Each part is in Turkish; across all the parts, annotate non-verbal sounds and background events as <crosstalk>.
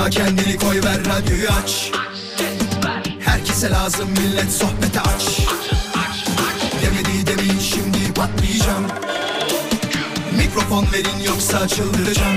Yorma kendini koy ver radyoyu aç. Herkese lazım millet sohbete aç. Demedi demin şimdi patlayacağım. Mikrofon verin yoksa çıldıracağım.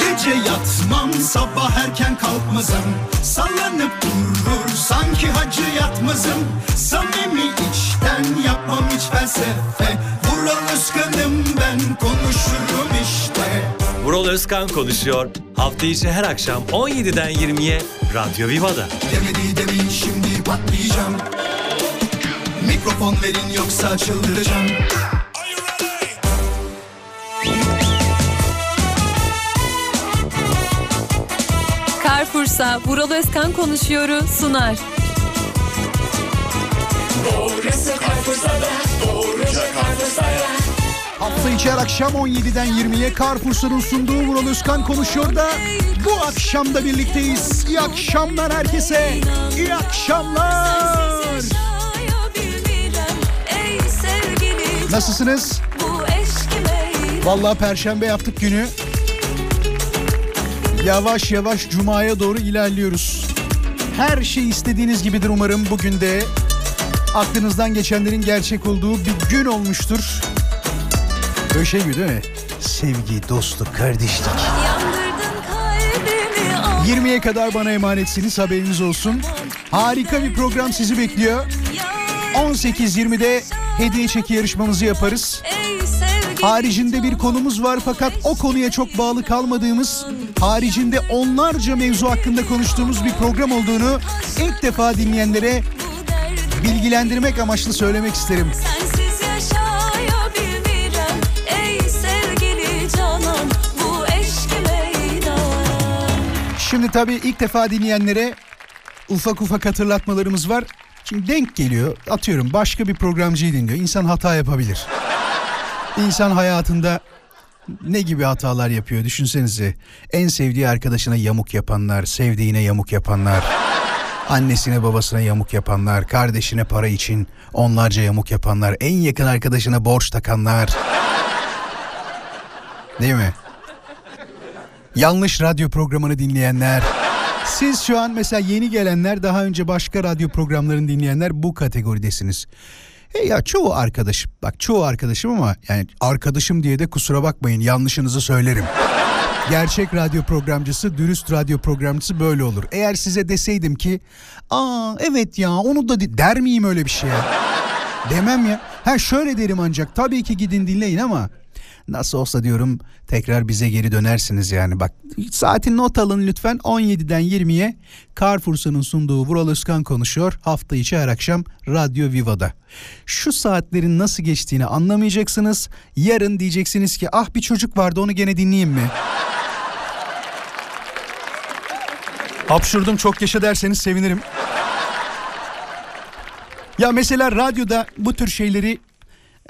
Gece yatmam sabah erken kalkmazım. Sallanıp durur sanki hacı yatmazım. Samimi içten yapmam hiç felsefe Vural Özkan'ım ben konuşurum işte Vural Özkan konuşuyor. Hafta içi her akşam 17'den 20'ye Radyo Viva'da. Demedi demin şimdi patlayacağım Mikrofon verin yoksa çıldıracağım Carrefour'sa Vural Özkan konuşuyoru sunar. Hafta içi her akşam 17'den 20'ye Carrefour'un sunduğu Vural Özkan konuşuyor da bu akşam da birlikteyiz. İyi akşamlar herkese. İyi akşamlar. Nasılsınız? Vallahi perşembe yaptık günü. Yavaş yavaş cumaya doğru ilerliyoruz. Her şey istediğiniz gibidir umarım bugün de. Aklınızdan geçenlerin gerçek olduğu bir gün olmuştur. Böyle şey gibi değil mi? Sevgi, dostluk, kardeşlik. 20'ye kadar bana emanetsiniz haberiniz olsun. Harika bir program sizi bekliyor. 18.20'de hediye çeki yarışmamızı yaparız. Haricinde bir konumuz var fakat o konuya çok bağlı kalmadığımız, haricinde onlarca mevzu hakkında konuştuğumuz bir program olduğunu ilk defa dinleyenlere bilgilendirmek amaçlı söylemek isterim. Sensiz yaşayabilmirem Ey sevgili canan Bu eşki meydan Şimdi tabii ilk defa dinleyenlere ufak ufak hatırlatmalarımız var. Şimdi denk geliyor. Atıyorum başka bir programcıyı dinliyor. İnsan hata yapabilir. İnsan hayatında ne gibi hatalar yapıyor düşünsenize. En sevdiği arkadaşına yamuk yapanlar, sevdiğine yamuk yapanlar, annesine babasına yamuk yapanlar, kardeşine para için onlarca yamuk yapanlar, en yakın arkadaşına borç takanlar. Değil mi? Yanlış radyo programını dinleyenler. Siz şu an mesela yeni gelenler daha önce başka radyo programlarını dinleyenler bu kategoridesiniz. E ya çoğu arkadaşım bak çoğu arkadaşım ama yani arkadaşım diye de kusura bakmayın yanlışınızı söylerim. Gerçek radyo programcısı, dürüst radyo programcısı böyle olur. Eğer size deseydim ki, aa evet ya onu da de-" der miyim öyle bir şey? Demem ya. Ha şöyle derim ancak tabii ki gidin dinleyin ama nasıl olsa diyorum tekrar bize geri dönersiniz yani. Bak saatin not alın lütfen 17'den 20'ye Carrefour'un sunduğu Vural Özkan konuşuyor. Hafta içi her akşam Radyo Viva'da. Şu saatlerin nasıl geçtiğini anlamayacaksınız. Yarın diyeceksiniz ki ah bir çocuk vardı onu gene dinleyeyim mi? <laughs> Hapşurdum çok yaşa derseniz sevinirim. Ya mesela radyoda bu tür şeyleri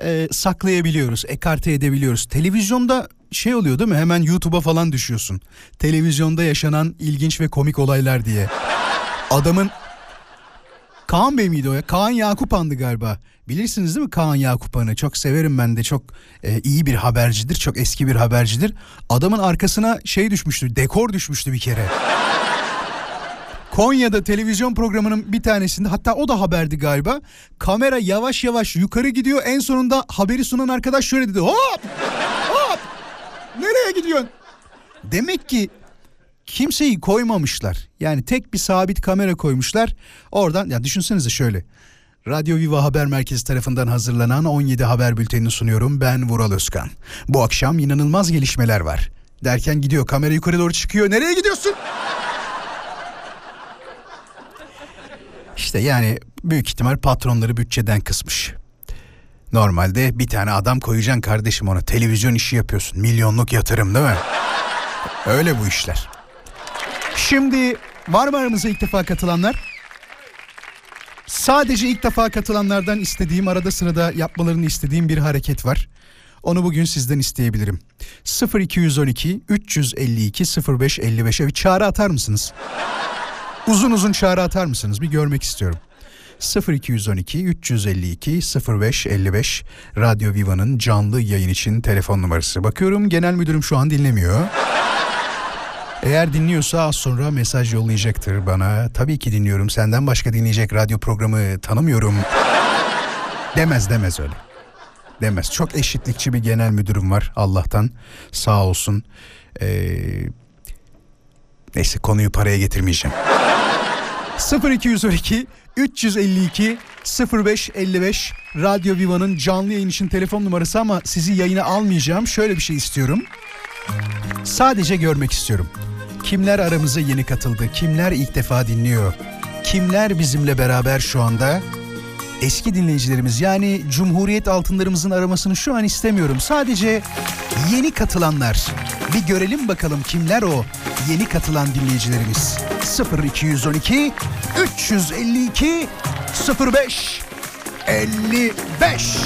e, saklayabiliyoruz, ekarte edebiliyoruz. Televizyonda şey oluyor değil mi? Hemen YouTube'a falan düşüyorsun. Televizyonda yaşanan ilginç ve komik olaylar diye. Adamın Kaan Bey miydi o ya? Kaan Yakupan'dı galiba. Bilirsiniz değil mi Kaan Yakupan'ı? Çok severim ben de. Çok e, iyi bir habercidir. Çok eski bir habercidir. Adamın arkasına şey düşmüştü. Dekor düşmüştü bir kere. Konya'da televizyon programının bir tanesinde hatta o da haberdi galiba. Kamera yavaş yavaş yukarı gidiyor. En sonunda haberi sunan arkadaş şöyle dedi. Hop! Hop! Nereye gidiyorsun? Demek ki kimseyi koymamışlar. Yani tek bir sabit kamera koymuşlar. Oradan ya düşünsenize şöyle. Radyo Viva Haber Merkezi tarafından hazırlanan 17 haber bültenini sunuyorum. Ben Vural Özkan. Bu akşam inanılmaz gelişmeler var. Derken gidiyor kamera yukarı doğru çıkıyor. Nereye gidiyorsun? İşte yani büyük ihtimal patronları bütçeden kısmış. Normalde bir tane adam koyacaksın kardeşim ona. Televizyon işi yapıyorsun. Milyonluk yatırım değil mi? Öyle bu işler. Şimdi var mı aramıza ilk defa katılanlar? Sadece ilk defa katılanlardan istediğim arada sırada yapmalarını istediğim bir hareket var. Onu bugün sizden isteyebilirim. 0212 352 0555'e bir çağrı atar mısınız? Uzun uzun çağrı atar mısınız? Bir görmek istiyorum. 0212 352 0555 Radyo Viva'nın canlı yayın için telefon numarası. Bakıyorum genel müdürüm şu an dinlemiyor. Eğer dinliyorsa az sonra mesaj yollayacaktır bana. Tabii ki dinliyorum. Senden başka dinleyecek radyo programı tanımıyorum. Demez demez öyle. Demez. Çok eşitlikçi bir genel müdürüm var Allah'tan. Sağ olsun. Ee, neyse konuyu paraya getirmeyeceğim. 0212 352 0555 Radyo Viva'nın canlı yayın için telefon numarası ama sizi yayına almayacağım. Şöyle bir şey istiyorum. Sadece görmek istiyorum. Kimler aramıza yeni katıldı? Kimler ilk defa dinliyor? Kimler bizimle beraber şu anda? Eski dinleyicilerimiz yani Cumhuriyet altınlarımızın aramasını şu an istemiyorum. Sadece yeni katılanlar. Bir görelim bakalım kimler o yeni katılan dinleyicilerimiz. 0212 352 05 55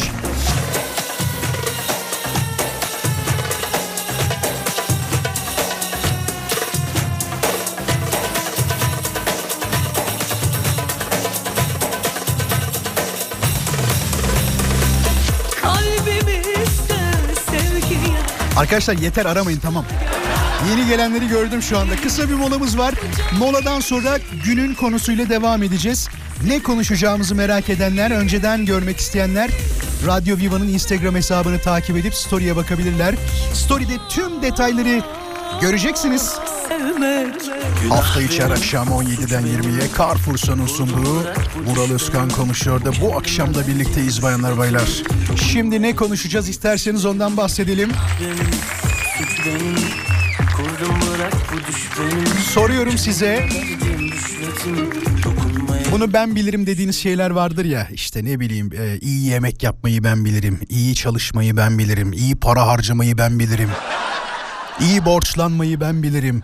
Arkadaşlar yeter aramayın tamam. Yeni gelenleri gördüm şu anda. Kısa bir molamız var. Moladan sonra günün konusuyla devam edeceğiz. Ne konuşacağımızı merak edenler, önceden görmek isteyenler Radyo Viva'nın Instagram hesabını takip edip story'e bakabilirler. Story'de tüm detayları göreceksiniz. Hafta içi her akşam 17'den 20'ye Carrefour'un sunduğu Vural Özkan konuşuyor da bu akşam da birlikteyiz bayanlar baylar. Şimdi ne konuşacağız? İsterseniz ondan bahsedelim. Soruyorum size. Bunu ben bilirim dediğiniz şeyler vardır ya. İşte ne bileyim e, iyi yemek yapmayı ben bilirim, iyi çalışmayı ben bilirim, iyi para harcamayı ben bilirim, iyi borçlanmayı ben bilirim.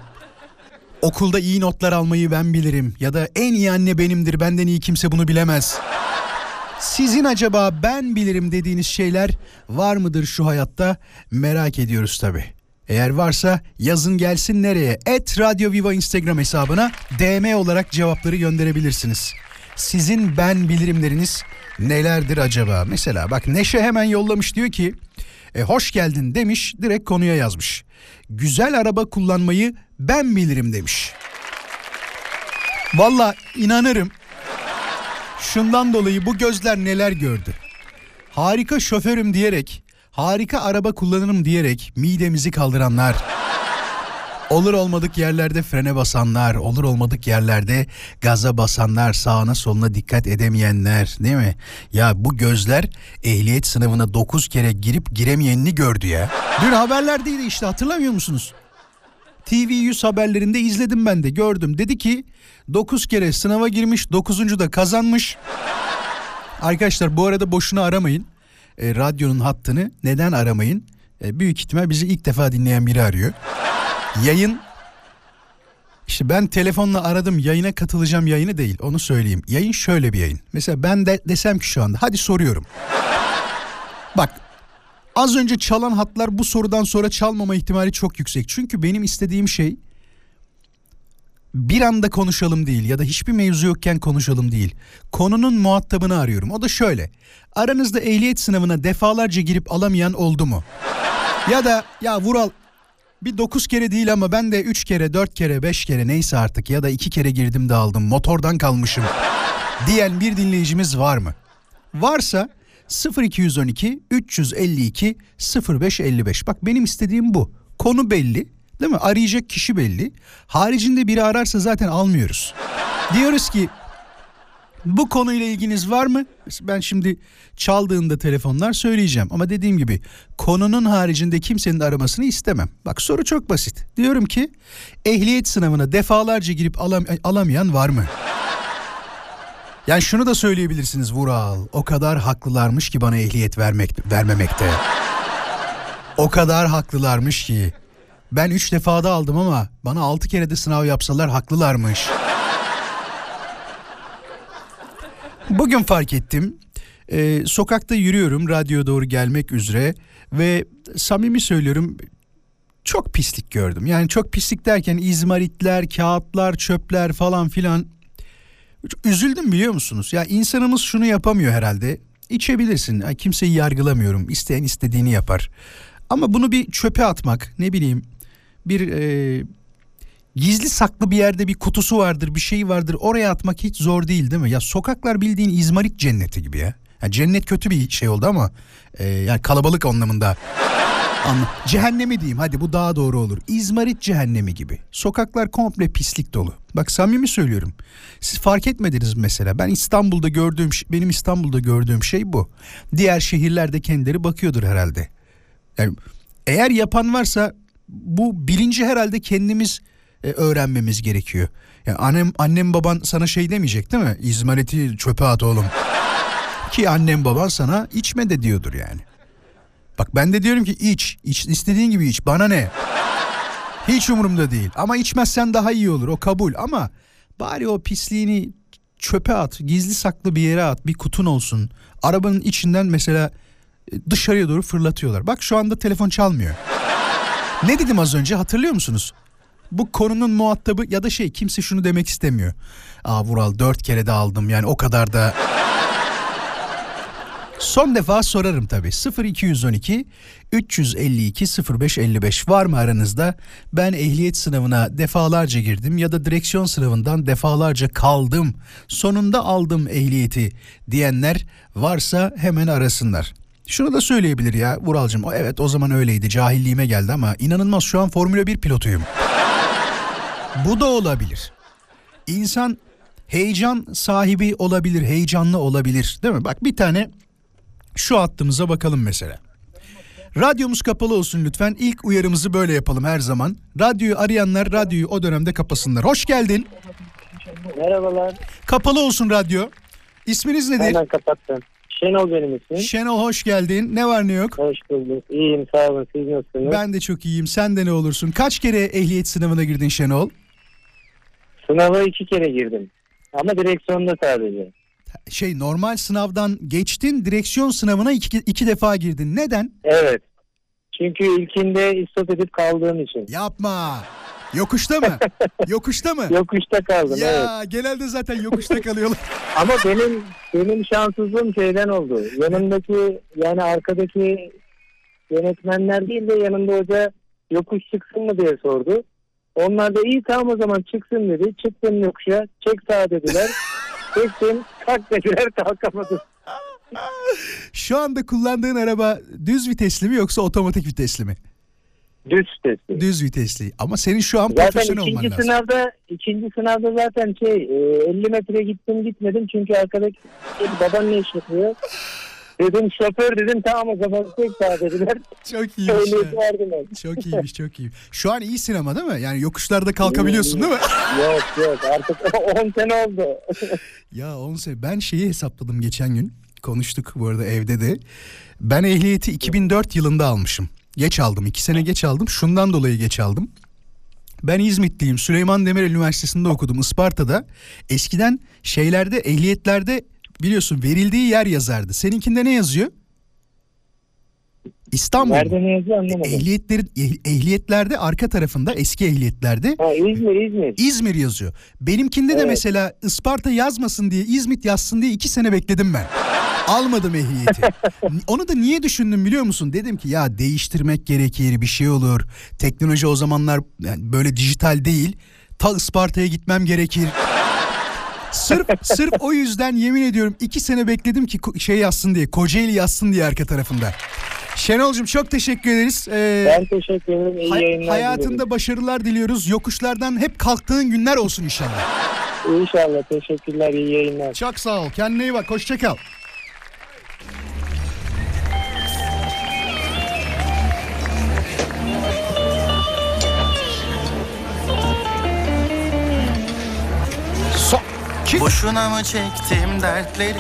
Okulda iyi notlar almayı ben bilirim ya da en iyi anne benimdir benden iyi kimse bunu bilemez. Sizin acaba ben bilirim dediğiniz şeyler var mıdır şu hayatta merak ediyoruz tabi. Eğer varsa yazın gelsin nereye? Et Radyo Viva Instagram hesabına DM olarak cevapları gönderebilirsiniz. Sizin ben bilirimleriniz nelerdir acaba? Mesela bak Neşe hemen yollamış diyor ki e, hoş geldin demiş direkt konuya yazmış. Güzel araba kullanmayı ben bilirim demiş. Valla inanırım Şundan dolayı bu gözler neler gördü. Harika şoförüm diyerek, harika araba kullanırım diyerek midemizi kaldıranlar. Olur olmadık yerlerde frene basanlar, olur olmadık yerlerde gaza basanlar, sağına soluna dikkat edemeyenler değil mi? Ya bu gözler ehliyet sınavına 9 kere girip giremeyenini gördü ya. Dün haberlerdeydi işte hatırlamıyor musunuz? TV100 haberlerinde izledim ben de gördüm. Dedi ki 9 kere sınava girmiş 9. da kazanmış. Arkadaşlar bu arada boşuna aramayın. E, radyonun hattını neden aramayın? E, büyük ihtimal bizi ilk defa dinleyen biri arıyor. Yayın işte ben telefonla aradım yayına katılacağım yayını değil onu söyleyeyim. Yayın şöyle bir yayın. Mesela ben de desem ki şu anda hadi soruyorum. Bak Az önce çalan hatlar bu sorudan sonra çalmama ihtimali çok yüksek. Çünkü benim istediğim şey bir anda konuşalım değil ya da hiçbir mevzu yokken konuşalım değil. Konunun muhatabını arıyorum. O da şöyle. Aranızda ehliyet sınavına defalarca girip alamayan oldu mu? Ya da ya Vural bir dokuz kere değil ama ben de üç kere, dört kere, beş kere neyse artık ya da iki kere girdim de aldım. Motordan kalmışım diyen bir dinleyicimiz var mı? Varsa 0212 352 0555. Bak benim istediğim bu. Konu belli. Değil mi? Arayacak kişi belli. Haricinde biri ararsa zaten almıyoruz. Diyoruz ki bu konuyla ilginiz var mı? Ben şimdi çaldığında telefonlar söyleyeceğim. Ama dediğim gibi konunun haricinde kimsenin aramasını istemem. Bak soru çok basit. Diyorum ki ehliyet sınavına defalarca girip alam alamayan var mı? Yani şunu da söyleyebilirsiniz Vural. O kadar haklılarmış ki bana ehliyet vermek vermemekte. O kadar haklılarmış ki. Ben üç defada aldım ama bana altı kere de sınav yapsalar haklılarmış. Bugün fark ettim. Ee, sokakta yürüyorum radyoya doğru gelmek üzere ve samimi söylüyorum çok pislik gördüm. Yani çok pislik derken izmaritler, kağıtlar, çöpler falan filan Üzüldüm biliyor musunuz? Ya insanımız şunu yapamıyor herhalde. İçebilirsin. Ya kimseyi yargılamıyorum. İsteyen istediğini yapar. Ama bunu bir çöpe atmak ne bileyim bir e, gizli saklı bir yerde bir kutusu vardır bir şey vardır oraya atmak hiç zor değil değil mi? Ya sokaklar bildiğin İzmarit cenneti gibi ya. ya cennet kötü bir şey oldu ama e, yani kalabalık anlamında. Anla. Cehennemi diyeyim hadi bu daha doğru olur. İzmarit cehennemi gibi. Sokaklar komple pislik dolu. Bak samimi söylüyorum. Siz fark etmediniz mesela. Ben İstanbul'da gördüğüm benim İstanbul'da gördüğüm şey bu. Diğer şehirlerde kendileri bakıyordur herhalde. Yani eğer yapan varsa bu bilinci herhalde kendimiz e, öğrenmemiz gerekiyor. Yani annem annem baban sana şey demeyecek değil mi? İzmariti çöpe at oğlum. Ki annem baban sana içme de diyordur yani. Bak ben de diyorum ki iç, iç istediğin gibi iç. Bana ne? Hiç umurumda değil. Ama içmezsen daha iyi olur. O kabul. Ama bari o pisliğini çöpe at. Gizli saklı bir yere at. Bir kutun olsun. Arabanın içinden mesela e, dışarıya doğru fırlatıyorlar. Bak şu anda telefon çalmıyor. ne dedim az önce hatırlıyor musunuz? Bu konunun muhatabı ya da şey kimse şunu demek istemiyor. Aa Vural dört kere de aldım yani o kadar da Son defa sorarım tabii. 0212 352 0555 var mı aranızda? Ben ehliyet sınavına defalarca girdim ya da direksiyon sınavından defalarca kaldım. Sonunda aldım ehliyeti diyenler varsa hemen arasınlar. Şunu da söyleyebilir ya Vuralcığım. Evet o zaman öyleydi. Cahilliğime geldi ama inanılmaz şu an Formula 1 pilotuyum. <laughs> Bu da olabilir. İnsan heyecan sahibi olabilir, heyecanlı olabilir. Değil mi? Bak bir tane şu hattımıza bakalım mesela. Radyomuz kapalı olsun lütfen. İlk uyarımızı böyle yapalım her zaman. Radyoyu arayanlar radyoyu o dönemde kapasınlar. Hoş geldin. Merhabalar. Kapalı olsun radyo. İsminiz nedir? Hemen kapattım. Şenol benim ismim. Şenol hoş geldin. Ne var ne yok? Hoş bulduk. İyiyim sağ olun. Siz nasılsınız? Ben de çok iyiyim. Sen de ne olursun? Kaç kere ehliyet sınavına girdin Şenol? Sınava iki kere girdim. Ama direksiyonda sadece. Şey normal sınavdan geçtin direksiyon sınavına iki, iki defa girdin. Neden? Evet. Çünkü ilkinde istop edip kaldığım için. Yapma. Yokuşta mı? <laughs> Yokuşta mı? Yokuşta kaldım evet. Ya genelde zaten yokuşta <laughs> kalıyorlar. Ama benim benim şanssızlığım şeyden oldu. Yanımdaki yani arkadaki yönetmenler değil de yanımda hoca yokuş çıksın mı diye sordu. Onlar da iyi tamam o zaman çıksın dedi. Çıktım yokuşa. Çek sağa dediler. <laughs> Çektim. Kalk dediler kalkamadım. Şu anda kullandığın araba düz vitesli mi yoksa otomatik vitesli mi? Düz testi. Düz vitesli. Ama senin şu an Zaten profesyonel olman lazım. sınavda ikinci sınavda zaten şey e, 50 metre gittim gitmedim çünkü arkadaki baban ne iş yapıyor? Dedim şoför dedim tamam o zaman tek sağ dediler. Çok iyiymiş. Ehliyeti ya. verdim ben. Çok iyiymiş çok iyi. Şu an iyisin ama değil mi? Yani yokuşlarda kalkabiliyorsun değil mi? Yok yok artık <laughs> 10 sene oldu. ya 10 sene. Ben şeyi hesapladım geçen gün. Konuştuk bu arada evde de. Ben ehliyeti 2004 yılında almışım. Geç aldım. 2 sene geç aldım. Şundan dolayı geç aldım. Ben İzmitliyim. Süleyman Demirel Üniversitesi'nde okudum Isparta'da. Eskiden şeylerde ehliyetlerde biliyorsun verildiği yer yazardı. Seninkinde ne yazıyor? İstanbul. Nerede ne yazıyor anlamadım. Ehliyetlerin eh- ehliyetlerde arka tarafında eski ehliyetlerde Ha, İzmir İzmir. İzmir yazıyor. Benimkinde de Evet. mesela Isparta yazmasın diye İzmit yazsın diye iki sene bekledim ben. Almadım ehliyeti. <laughs> Onu da niye düşündüm biliyor musun? Dedim ki ya değiştirmek gerekir bir şey olur. Teknoloji o zamanlar yani böyle dijital değil. Ta Isparta'ya gitmem gerekir. Sırf sırf o yüzden yemin ediyorum iki sene bekledim ki şey yazsın diye Kocaeli yazsın diye arka tarafında. Şenol'cum çok teşekkür ederiz. Ee, Ben teşekkür ederim. İyi hay- yayınlar hayatında dilerim. başarılar diliyoruz. Yokuşlardan hep kalktığın günler olsun inşallah. İnşallah teşekkürler. iyi yayınlar. Çok sağ ol. Kendine iyi bak. Hoşça kal. So Ki- Boşuna mı çektim dertleri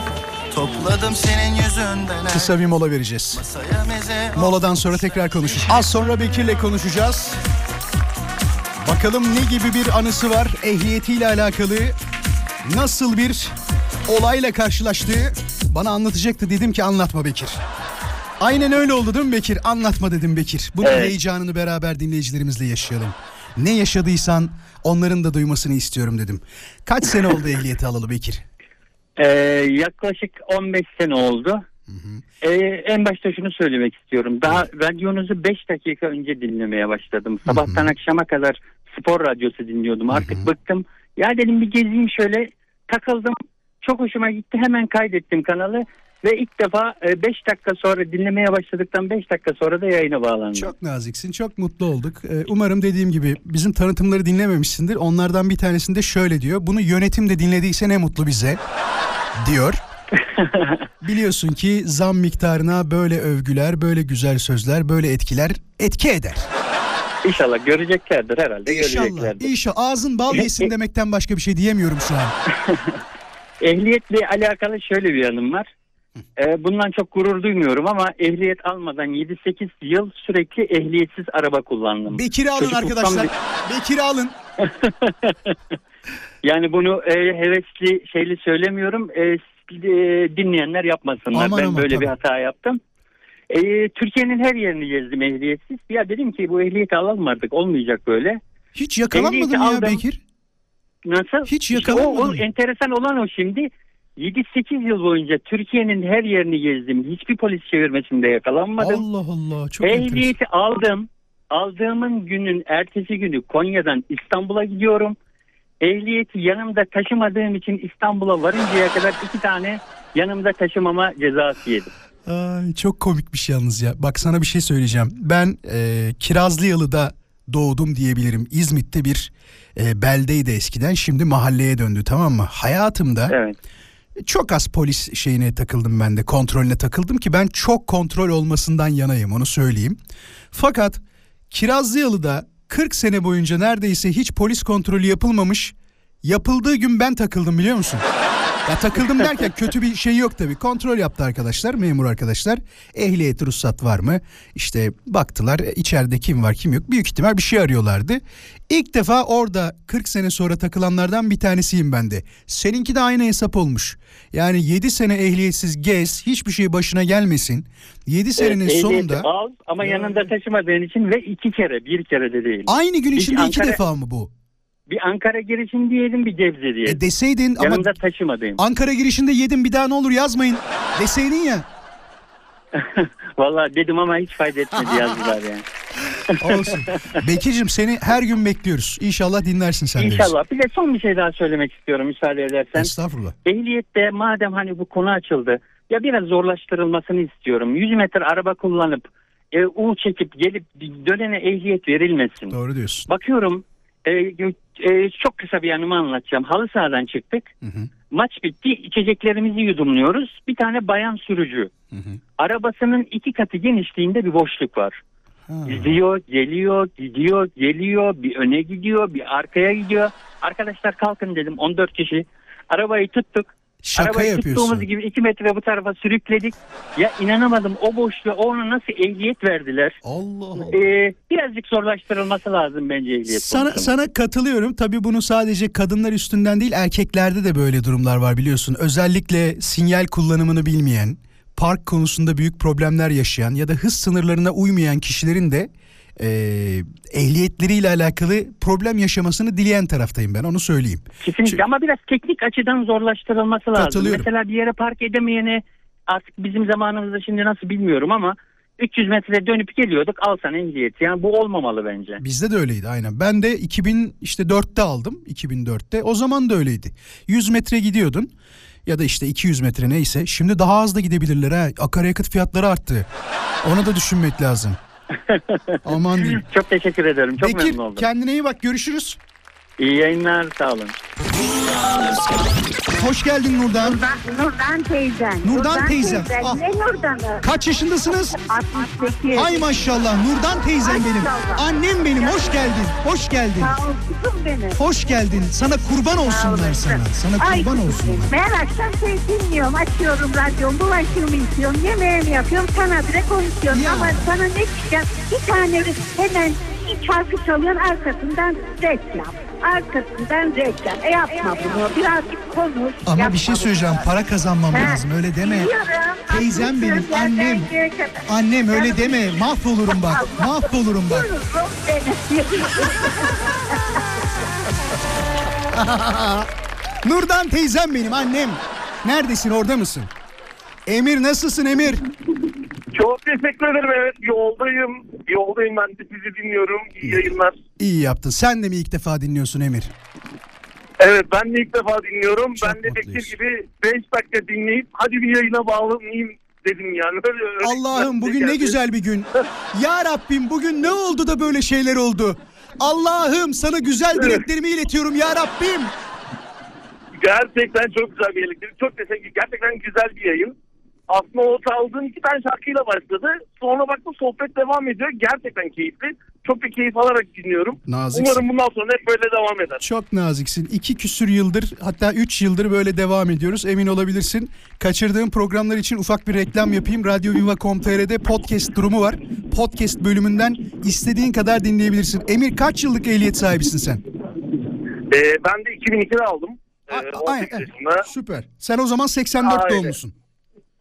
Topladım senin yüzünden her Kısa bir mola vereceğiz. Moladan sonra tekrar konuşacağız. Az sonra Bekir'le konuşacağız. Bakalım ne gibi bir anısı var ehliyetiyle alakalı. Nasıl bir olayla karşılaştığı bana anlatacaktı. Dedim ki anlatma Bekir. Aynen öyle oldu değil mi Bekir? Anlatma dedim Bekir. Bunun Evet. heyecanını beraber dinleyicilerimizle yaşayalım. Ne yaşadıysan onların da duymasını istiyorum dedim. Kaç sene oldu <laughs> ehliyeti alalı Bekir? Ee, yaklaşık 15 sene oldu. Ee, en başta şunu söylemek istiyorum. Daha radyonuzu 5 dakika önce dinlemeye başladım. Sabahtan akşama kadar spor radyosu dinliyordum. Artık bıktım. Ya dedim bir gezeyim şöyle takıldım. Çok hoşuma gitti. Hemen kaydettim kanalı. Ve ilk defa 5 dakika sonra dinlemeye başladıktan 5 dakika sonra da yayına bağlandım. Çok naziksin, çok mutlu olduk. Ee, umarım dediğim gibi bizim tanıtımları dinlememişsindir. Onlardan bir tanesinde şöyle diyor. Bunu yönetim de dinlediyse ne mutlu bize diyor. <laughs> Biliyorsun ki zam miktarına böyle övgüler, böyle güzel sözler, böyle etkiler etki eder. İnşallah göreceklerdir herhalde. İnşallah, göreceklerdir. inşallah. Ağzın bal <laughs> yesin demekten başka bir şey diyemiyorum şu an. Ehliyetle alakalı şöyle bir yanım var. Ee, bundan çok gurur duymuyorum ama ehliyet almadan 7-8 yıl sürekli ehliyetsiz araba kullandım. Bekir'i alın Çocukluktan arkadaşlar. <laughs> bir- Bekir'i alın. Yani bunu e, hevesli şeyli söylemiyorum. E, e, dinleyenler yapmasınlar. Aman ben aman, böyle tabii. bir hata yaptım. E, Türkiye'nin her yerini gezdim ehliyetsiz. Ya dedim ki bu ehliyeti alalım artık olmayacak böyle. Hiç yakalanmadın ya aldım. Bekir? Nasıl? Hiç İşte o, o yakalanmadın enteresan olan o şimdi. 7-8 yıl boyunca Türkiye'nin her yerini gezdim. Hiçbir polis çevirmesinde yakalanmadım. Allah Allah çok enteresan. Ehliyeti aldım. Aldığımın günün ertesi günü Konya'dan İstanbul'a gidiyorum. Ehliyeti yanımda taşımadığım için İstanbul'a varıncaya kadar iki tane yanımda taşımama cezası yedim. Ay, çok komikmiş yalnız ya. Bak sana bir şey söyleyeceğim. Ben e, Kirazlıyalı'da doğdum diyebilirim. İzmit'te bir e, beldeydi eskiden. Şimdi mahalleye döndü tamam mı? Hayatımda Evet. Çok az polis şeyine takıldım ben de. Kontrolüne takıldım ki ben çok kontrol olmasından yanayım onu söyleyeyim. Fakat Kirazlıyalı'da 40 sene boyunca neredeyse hiç polis kontrolü yapılmamış. Yapıldığı gün ben takıldım biliyor musun? Ya takıldım derken kötü bir şey yok tabii. Kontrol yaptı arkadaşlar, memur arkadaşlar. Ehliyet, ruhsat var mı? İşte baktılar e, içeride kim var kim yok. Büyük ihtimal bir şey arıyorlardı. İlk defa orada 40 sene sonra takılanlardan bir tanesiyim ben de. Seninki de aynı hesap olmuş. Yani 7 sene ehliyetsiz gez, hiçbir şey başına gelmesin. 7 senenin Evet, sonunda al ama yanında taşımadığın için ve iki kere bir kere de değil. aynı gün Hiç içinde iki Ankara- defa mı bu? Bir Ankara girişim diyelim bir Gebze diyelim. E deseydin ama Yanımda taşımadığım. Ankara girişinde yedim bir daha ne olur yazmayın deseydin ya. <laughs> Vallahi dedim ama hiç fayda etmedi <laughs> yazdılar yani. Olsun. Bekir'cim seni her gün bekliyoruz. İnşallah dinlersin sen. İnşallah. Bir de son bir şey daha söylemek istiyorum müsaade edersen. Estağfurullah. Ehliyette madem hani bu konu açıldı ya biraz zorlaştırılmasını istiyorum. 100 metre araba kullanıp e, U çekip gelip dönene ehliyet verilmesin. Doğru diyorsun. Bakıyorum e, e, çok kısa bir yanımı anlatacağım. Halı sahadan çıktık. Maç bitti. içeceklerimizi yudumluyoruz. Bir tane bayan sürücü. Arabasının iki katı genişliğinde bir boşluk var. Gidiyor, geliyor, gidiyor, geliyor. Bir öne gidiyor, bir arkaya gidiyor. Arkadaşlar kalkın dedim 14 kişi. Arabayı tuttuk. Şaka Arabayı yapıyorsun. tuttuğumuz gibi 2 metre bu tarafa sürükledik. Ya inanamadım o boşluğa ona nasıl ehliyet verdiler. Allah Allah. Ee, birazcık zorlaştırılması lazım bence ehliyet Sana, konusunda. sana katılıyorum. Tabii bunu sadece kadınlar üstünden değil erkeklerde de böyle durumlar var biliyorsun. Özellikle sinyal kullanımını bilmeyen, park konusunda büyük problemler yaşayan ya da hız sınırlarına uymayan kişilerin de e, ehliyetleriyle alakalı problem yaşamasını dileyen taraftayım ben onu söyleyeyim. Kesinlikle Çünkü- ama biraz teknik açıdan zorlaştırılması lazım. Mesela bir yere park edemeyene artık bizim zamanımızda şimdi nasıl bilmiyorum ama 300 metre dönüp geliyorduk al sana ehliyet. Yani bu olmamalı bence. Bizde de öyleydi aynen. Ben de 2000 işte 4'te aldım. 2004'te. O zaman da öyleydi. 100 metre gidiyordun ya da işte 200 metre neyse. Şimdi daha az da gidebilirler ha. Akaryakıt fiyatları arttı. Onu da düşünmek lazım. Aman diyeyim. <laughs> Çok teşekkür ederim. Çok Bekir memnun oldum. kendine iyi bak görüşürüz. İyi yayınlar sağ olun. Hoş geldin Nurdan. Nurdan, Nurdan teyzen. Nurdan teyzem. Ah. Ne Nurdan'ı? Kaç yaşındasınız? 68. Ay maşallah Nurdan teyzem benim. Maşallah. Annem benim hoş geldin. Hoş geldin. Sağ ol kızım benim. Hoş geldin. Sana kurban olsunlar sana. Sana Ay kurban kızım olsunlar. benim. Ben akşam seni dinliyorum. Açıyorum radyomu. Bulaşığımı yıkıyorum. Yemeğimi yapıyorum. Sana bile konuşuyorum. Ya. Ama sana ne diyeceğim? Bir tane hemen bir şarkı çalıyorsun arkasından reklam. Arkasından reklam. E yapma bunu. Birazcık konuş. Ama Yapma bir şey bunu. söyleyeceğim. Para kazanmam He. lazım. Öyle deme. Biliyorum. Teyzem benim, annem. Annem öyle deme. Mahvolurum bak. Mahvolurum bak. <laughs> Nurdan teyzem benim annem. Neredesin orada mısın? Emir nasılsın Emir? Çok teşekkür ederim evet yoldayım. Yoldayım ben de sizi dinliyorum. İyi yayınlar. İyi yaptın. Sen de mi ilk defa dinliyorsun Emir? Evet ben de ilk defa dinliyorum. Çok ben de. Bekir gibi 5 dakika dinleyip hadi bir yayına bağlanayım dedim yani. Öyle, öyle Allah'ım bugün ne güzel bir gün. <laughs> Ya Rabbim bugün ne oldu da böyle şeyler oldu? Allah'ım sana güzel dileklerimi iletiyorum ya Rabbim. Gerçekten çok güzel bir elektrik. Çok teşekkür Gerçekten güzel bir yayın. Aslında o çaldığın iki tane şarkıyla başladı. Sonra baktım sohbet devam ediyor. Gerçekten keyifli. Çok bir keyif alarak dinliyorum. Naziksin. Umarım bundan sonra hep böyle devam eder. Çok naziksin. İki küsür yıldır hatta üç yıldır böyle devam ediyoruz. Emin olabilirsin. Kaçırdığım programlar için ufak bir reklam yapayım. Radyo Viva.com.tr'de podcast durumu var. Podcast bölümünden istediğin kadar dinleyebilirsin. Emir kaç yıllık ehliyet sahibisin sen? Ee, ben de 2002'de aldım. Ee, aynen, 18 yaşında. Süper. Sen o zaman 84 Aynen. doğumlusun.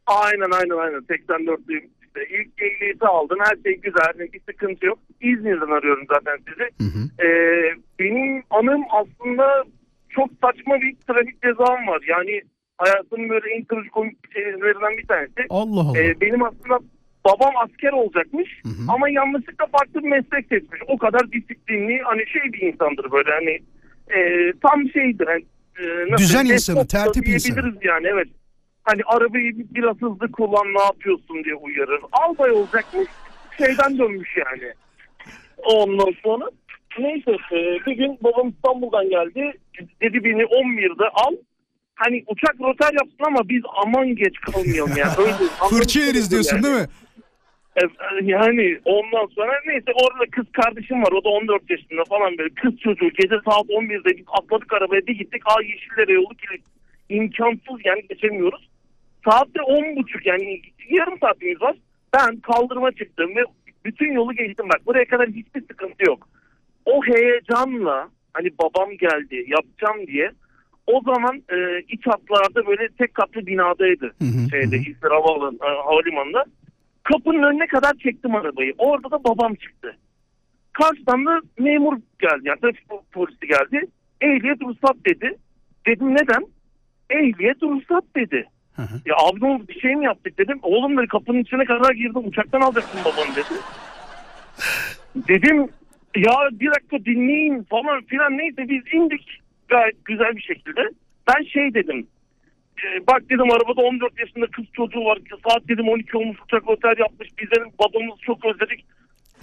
Aynen aynen aynen 84'lüyüm. İşte ilk ehliyeti aldın her şey güzel bir sıkıntı yok. İzmir'den arıyorum zaten sizi. Ee, benim anım aslında çok saçma bir trafik cezam var. Yani hayatımın böyle en trajikomik şeylerinden bir tanesi. Allah Allah. Ee, benim aslında babam asker olacakmış ama yanlışlıkla farklı bir meslek seçmiş. O kadar disiplinli hani şey bir insandır böyle hani e, tam şeydir. Hani, e, nasıl Düzen insanı, tertip insanı. yani evet. Hani arabayı biraz hızlı kullan ne yapıyorsun diye uyarır. Albay olacakmış şeyden dönmüş yani. Ondan sonra neyse e, bir gün babam İstanbul'dan geldi. Dedi beni 11'de al. Hani uçak rotar yapsın ama biz aman geç kalmayalım yani. <laughs> Öyle, Fırça yeriz diyorsun yani. değil mi? E, Yani ondan sonra neyse orada kız kardeşim var o da 14 yaşında falan böyle kız çocuğu gece saat 11'de biz atladık arabaya bir gittik aa Yeşillere yolu kilit imkansız yani geçemiyoruz. Saatte 10.30 yani yarım saatimiz var. Ben kaldırıma çıktım ve bütün yolu geçtim bak buraya kadar hiçbir sıkıntı yok. O heyecanla hani babam geldi yapacağım diye o zaman e, iç hatlarda böyle tek katlı binadaydı şeyde İzmir Havaalanı, e, Havalimanı'nda. Kapının önüne kadar çektim arabayı. Orada da babam çıktı. Karşıdan da memur geldi. Yani trafik polisi geldi. Ehliyet ruhsat dedi. Dedim neden? Ehliyet ruhsat dedi. Ya abi ne oldu bir şey mi yaptık dedim. Oğlum dedi kapının içine kadar girdim uçaktan alacaksın babanı dedi. <laughs> dedim ya bir dakika dinleyin falan filan neyse biz indik gayet güzel bir şekilde. Ben şey dedim. e, bak dedim arabada 14 yaşında kız çocuğu var. Saat dedim 12 olmuş uçak otel yapmış. Biz dedim babamızı çok özledik.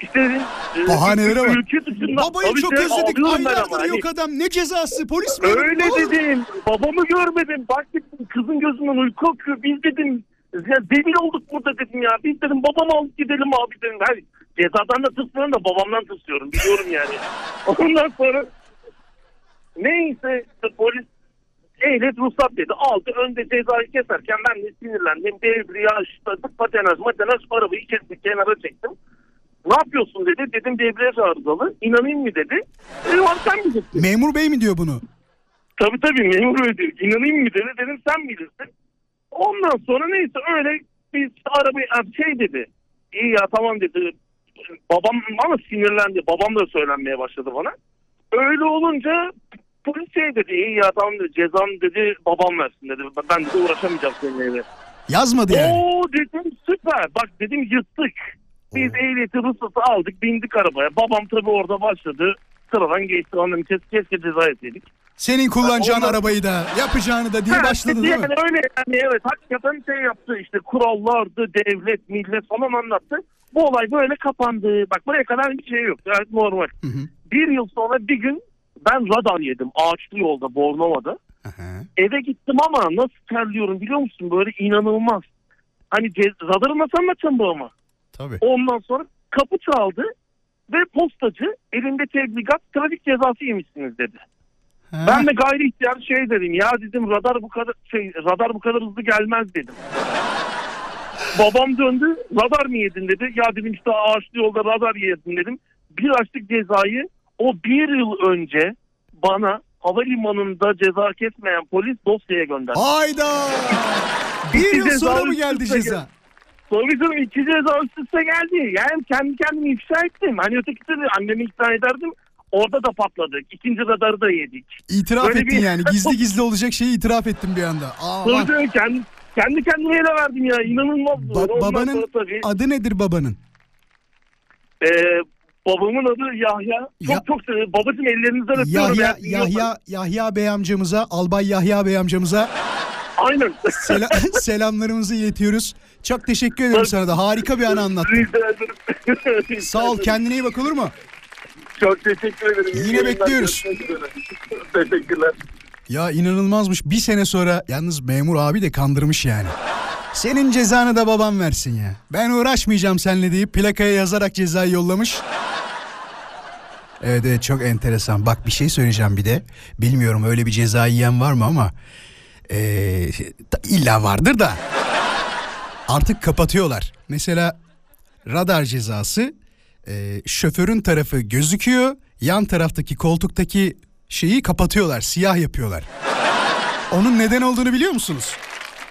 İşte Bahanelere bak. Ülke dışında. Babayı Tabii çok özledik. ağlıyorum ben ama Aylardır hani. yok adam. Ne cezası? Polis mi? Öyle oldu? dedim. Babamı görmedim. Bak dedim kızın gözünden uyku akıyor. Biz dedim ya debil olduk burada dedim ya. Biz dedim babamı alıp gidelim abi dedim. Her cezadan da tırsıyorum da babamdan tırsıyorum. Biliyorum yani. <laughs> Ondan sonra neyse işte polis ehliyet ruhsat dedi. Aldı önde cezayı keserken ben de sinirlendim. Debriyaj, patenaj, matenaj arabayı kestik kenara çektim. Ne yapıyorsun dedi. Dedim debriyaj arızalı. İnanayım mı dedi. Var sen bilirsin. Memur bey mi diyor bunu? Tabii tabii memur ödüyor. İnanayım mı dedi. Dedim sen bilirsin. Ondan sonra neyse öyle biz arabayı şey dedi. İyi ya tamam dedi. Babam ama sinirlendi. Babam da söylenmeye başladı bana. Öyle olunca polis şey dedi. İyi ya tamam dedi. Cezam dedi babam versin dedi. Ben de uğraşamayacağım seninle. Yazmadı yani. Oo dedim süper. Bak dedim yırttık. Biz ehliyeti ruhsatı aldık bindik arabaya. Babam tabii orada başladı. Sıradan geçti. Ondan keşke, keşke ceza etseydik. Senin kullanacağın Ondan- arabayı da yapacağını da diye Ha, başladı değil mi? yani öyle yani evet hakikaten şey yaptı işte kurallardı devlet millet falan anlattı. Bu olay böyle kapandı. Bak buraya kadar bir şey yok. Gayet normal. Bir yıl sonra bir gün ben radar yedim ağaçlı yolda Bornova'da. Eve gittim ama nasıl terliyorum biliyor musun? Böyle inanılmaz. Hani radarı nasıl anlatacağım bu ama? Tabii. Ondan sonra kapı çaldı ve postacı elinde tebligat trafik cezası yemişsiniz dedi. Ben de gayri ihtiyar şey dedim ya dedim radar bu kadar şey radar bu kadar hızlı gelmez dedim. <laughs> Babam döndü radar mı yedin dedi. Ya dedim işte ağaçlı yolda radar yedim dedim. Bir açtık cezayı o bir yıl önce bana havalimanında ceza kesmeyen polis dosyaya gönderdi. Hayda! Bir yıl sonra mı geldi ceza? Tabii canım iki ceza üst üste geldi. Yani kendi kendimi ifşa ettim. Hani ötekisi de annemi ikna ederdim. Orada da patladık. İkinci radarı da yedik. İtiraf Böyle ettin bir- yani. Gizli gizli olacak şeyi itiraf ettin bir anda. Aa, Tabii canım kendi, kendi kendime ele verdim ya. İnanılmaz. Ba- babanın tabii, adı nedir babanın? e, babamın adı Yahya. Çok Ya- çok seviyorum. Babacım ellerinizden öpüyorum. Yahya. Yahya Yahya Bey amcamıza, Albay Yahya Bey amcamıza Aynen. sela- <laughs> selamlarımızı iletiyoruz. Çok teşekkür ederim sana da. Harika bir an anlattın. Rica ederim. <laughs> Sağ ol. Kendine iyi bak olur mu? Çok teşekkür ederim. Yine yayınlar. bekliyoruz. Teşekkürler. Ya inanılmazmış. Bir sene sonra yalnız memur abi de kandırmış yani. Senin cezanı da babam versin ya. Ben uğraşmayacağım seninle deyip plakaya yazarak cezayı yollamış. Evet evet çok enteresan. Bak bir şey söyleyeceğim bir de. Bilmiyorum öyle bir ceza yiyen var mı ama... Ee, illa vardır da. Artık kapatıyorlar. Mesela radar cezası e, şoförün tarafı gözüküyor. Yan taraftaki koltuktaki şeyi kapatıyorlar. Siyah yapıyorlar. Onun neden olduğunu biliyor musunuz?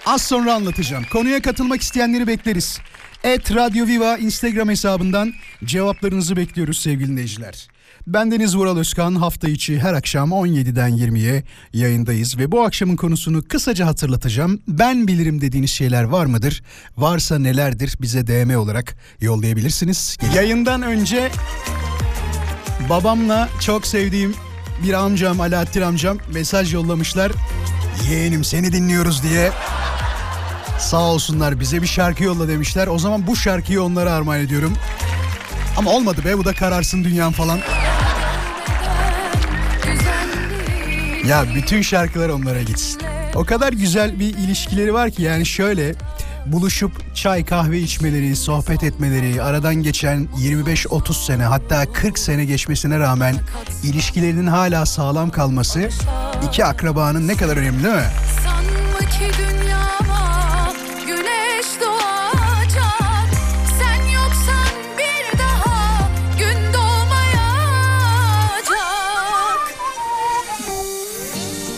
Az sonra anlatacağım. Konuya katılmak isteyenleri bekleriz. Et Radio Viva Instagram hesabından cevaplarınızı bekliyoruz sevgili dinleyiciler. Ben Deniz Vural Özkan hafta içi her akşam 17'den 20'ye yayındayız ve bu akşamın konusunu kısaca hatırlatacağım. Ben bilirim dediğiniz şeyler var mıdır? Varsa nelerdir bize DM olarak yollayabilirsiniz. Yayından önce babamla çok sevdiğim bir amcam Alaaddin amcam mesaj yollamışlar. Yeğenim seni dinliyoruz diye. Sağ olsunlar bize bir şarkı yolla demişler. O zaman bu şarkıyı onlara armağan ediyorum. Ama olmadı be bu da kararsın dünyam falan. Ya bütün şarkılar onlara gitsin. O kadar güzel bir ilişkileri var ki yani şöyle buluşup çay kahve içmeleri, sohbet etmeleri, aradan geçen 25-30 sene hatta 40 sene geçmesine rağmen ilişkilerinin hala sağlam kalması iki akrabanın ne kadar önemli değil mi?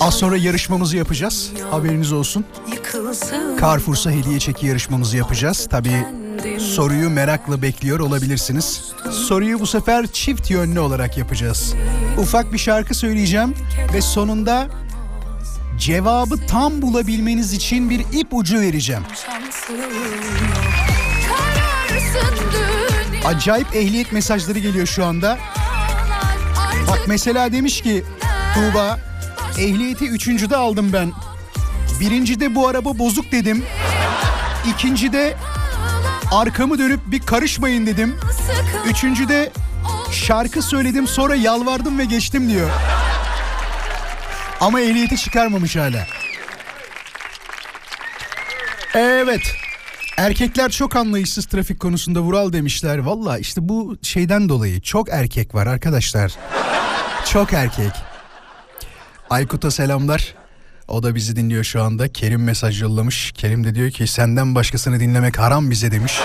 Az sonra yarışmamızı yapacağız. Haberiniz olsun. Carrefour'sa hediye çeki yarışmamızı yapacağız. Tabii soruyu merakla bekliyor olabilirsiniz. Soruyu bu sefer çift yönlü olarak yapacağız. Ufak bir şarkı söyleyeceğim ve sonunda cevabı tam bulabilmeniz için bir ip ucu vereceğim. Acayip ehliyet mesajları geliyor şu anda. Bak mesela demiş ki Tuğba ehliyeti üçüncüde aldım ben. Birincide bu araba bozuk dedim. İkincide arkamı dönüp bir karışmayın dedim. Üçüncüde şarkı söyledim sonra yalvardım ve geçtim diyor. Ama ehliyeti çıkarmamış hala. Evet. Erkekler çok anlayışsız trafik konusunda Vural demişler. Valla işte bu şeyden dolayı çok erkek var arkadaşlar. Çok erkek. Aykut'a selamlar. O da bizi dinliyor şu anda. Kerim mesaj yollamış. Kerim de diyor ki senden başkasını dinlemek haram bize demiş.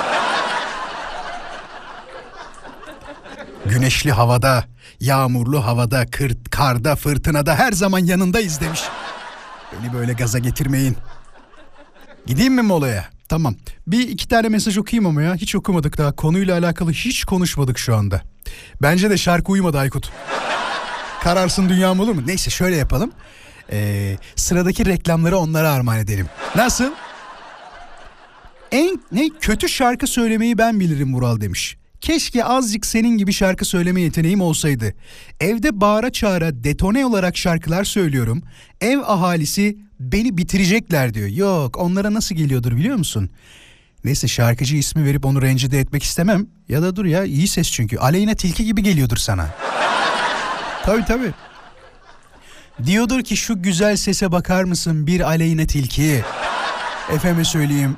Güneşli havada, yağmurlu havada, kır, karda, fırtınada her zaman yanındayız demiş. Beni böyle gaza getirmeyin. Gideyim mi molaya? Tamam. Bir iki tane mesaj okuyayım ama ya. Hiç okumadık daha. Konuyla alakalı hiç konuşmadık şu anda. Bence de şarkı uymadı Aykut. Kararsın dünyam olur mu? Neyse şöyle yapalım. Ee, sıradaki reklamları onlara armağan edelim. Nasıl? En ne kötü şarkı söylemeyi ben bilirim Vural demiş. Keşke azıcık senin gibi şarkı söyleme yeteneğim olsaydı. Evde bağıra çağıra detone olarak şarkılar söylüyorum. Ev ahalisi beni bitirecekler diyor. Yok onlara nasıl geliyordur biliyor musun? Neyse şarkıcı ismi verip onu rencide etmek istemem. Ya da dur ya iyi ses çünkü. Aleyna Tilki gibi geliyordur sana. Tabii tabii. Diyordur ki şu güzel sese bakar mısın bir Aleyna Tilki. Efeme söyleyeyim.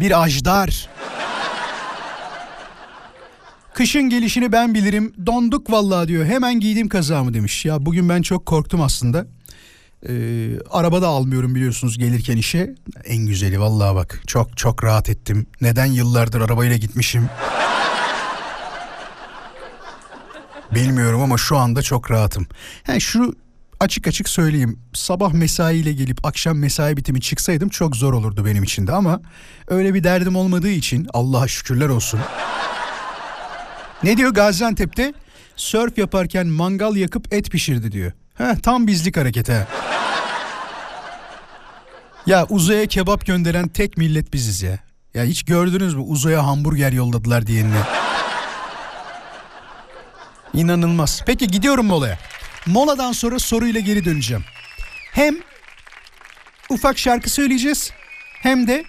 Bir ajdar. Kışın gelişini ben bilirim. Donduk vallahi diyor. Hemen giydim kazağımı demiş. Ya bugün ben çok korktum aslında. Ee, arabada almıyorum biliyorsunuz gelirken işe. En güzeli vallahi bak. Çok çok rahat ettim. Neden yıllardır arabayla gitmişim? Bilmiyorum ama şu anda çok rahatım. Yani şu açık açık söyleyeyim. Sabah mesaiyle gelip akşam mesai bitimi çıksaydım çok zor olurdu benim için de ama öyle bir derdim olmadığı için Allah'a şükürler olsun. ne diyor Gaziantep'te? Sörf yaparken mangal yakıp et pişirdi diyor. Heh, tam bizlik hareket ha. Ya uzaya kebap gönderen tek millet biziz ya. Ya hiç gördünüz mü uzaya hamburger yolladılar diyenini? İnanılmaz. Peki gidiyorum molaya. Moladan sonra soruyla geri döneceğim. Hem ufak şarkı söyleyeceğiz hem de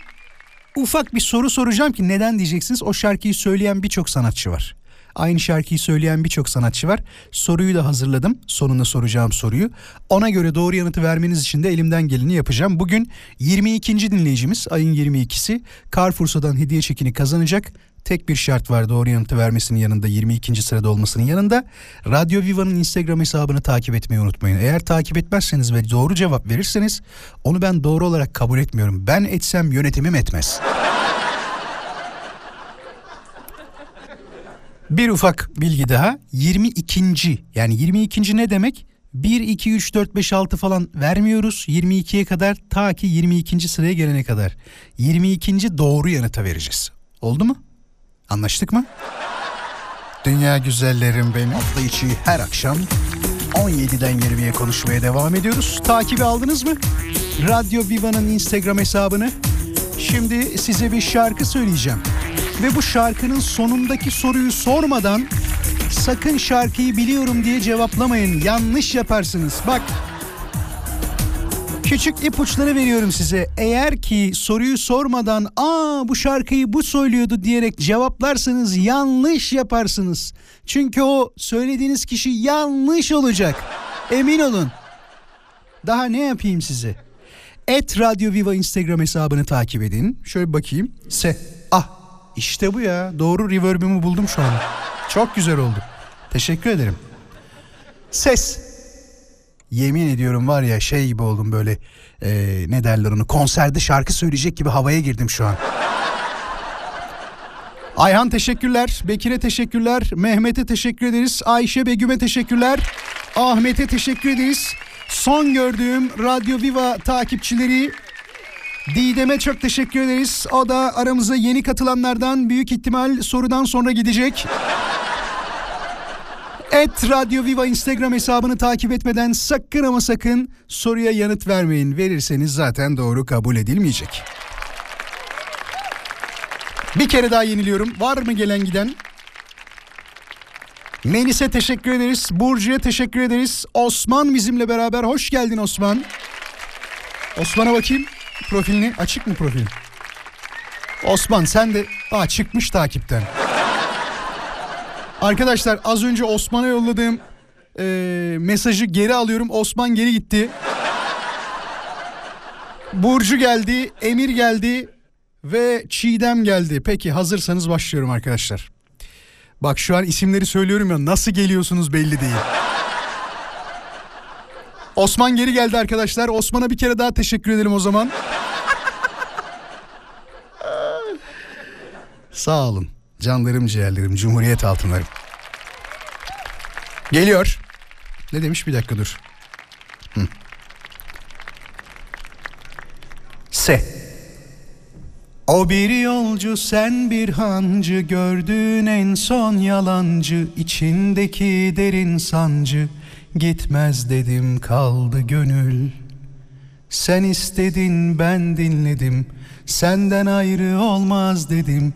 ufak bir soru soracağım ki neden diyeceksiniz. O şarkıyı söyleyen birçok sanatçı var. Aynı şarkıyı söyleyen birçok sanatçı var. Soruyu da hazırladım. Sonunda soracağım soruyu. Ona göre doğru yanıtı vermeniz için de elimden geleni yapacağım. Bugün 22. dinleyicimiz ayın 22'si Carrefour'dan hediye çekini kazanacak. Tek bir şart var doğru yanıtı vermesinin yanında 22. sırada olmasının yanında. Radyo Viva'nın Instagram hesabını takip etmeyi unutmayın. Eğer takip etmezseniz ve doğru cevap verirseniz onu ben doğru olarak kabul etmiyorum. Ben etsem yönetimim etmez. <laughs> Bir ufak bilgi daha 22. yani 22. ne demek? 1, 2, 3, 4, 5, 6 falan vermiyoruz 22'ye kadar ta ki 22. sıraya gelene kadar. 22. doğru yanıta vereceğiz. Oldu mu? Anlaştık mı? Dünya güzellerim benim. Hafta içi her akşam 17'den 20'ye konuşmaya devam ediyoruz. Takibi aldınız mı? Radyo Viva'nın Instagram hesabını. Şimdi size bir şarkı söyleyeceğim. Ve bu şarkının sonundaki soruyu sormadan sakın şarkıyı biliyorum diye cevaplamayın. Yanlış yaparsınız. Bak Küçük ipuçları veriyorum size. Eğer ki soruyu sormadan aa bu şarkıyı bu söylüyordu diyerek cevaplarsanız yanlış yaparsınız. Çünkü o söylediğiniz kişi yanlış olacak. Emin olun. Daha ne yapayım size? Et Radyo Viva Instagram hesabını takip edin. Şöyle bakayım. Se. Ah işte bu ya. Doğru reverb'ümü buldum şu an. Çok güzel oldu. Teşekkür ederim. Ses. Yemin ediyorum var ya şey gibi oldum böyle e, ne derler onu konserde şarkı söyleyecek gibi havaya girdim şu an. Ayhan teşekkürler, Bekir'e teşekkürler, Mehmet'e teşekkür ederiz, Ayşe Begüm'e teşekkürler, Ahmet'e teşekkür ederiz. Son gördüğüm Radyo Viva takipçileri Didem'e çok teşekkür ederiz. O da aramıza yeni katılanlardan büyük ihtimal sorudan sonra gidecek. Et Radyo Viva Instagram hesabını takip etmeden sakın ama sakın soruya yanıt vermeyin. Verirseniz zaten doğru kabul edilmeyecek. Bir kere daha yeniliyorum. Var mı gelen giden? Melis'e teşekkür ederiz. Burcu'ya teşekkür ederiz. Osman bizimle beraber. Hoş geldin Osman. Osman'a bakayım. Profilini açık mı profil? Osman sen de Aa, çıkmış takipten. Arkadaşlar az önce Osman'a yolladığım e, mesajı geri alıyorum. Osman geri gitti. Burcu geldi, Emir geldi ve Çiğdem geldi. Peki hazırsanız başlıyorum arkadaşlar. Bak şu an isimleri söylüyorum ya nasıl geliyorsunuz belli değil. Osman geri geldi arkadaşlar. Osman'a bir kere daha teşekkür ederim o zaman. Sağ olun. Canlarım ciğerlerim, cumhuriyet altınlarım. Geliyor. Ne demiş bir dakika dur. Hı. Se. O bir yolcu sen bir hancı gördüğün en son yalancı içindeki derin sancı gitmez dedim kaldı gönül. Sen istedin ben dinledim senden ayrı olmaz dedim.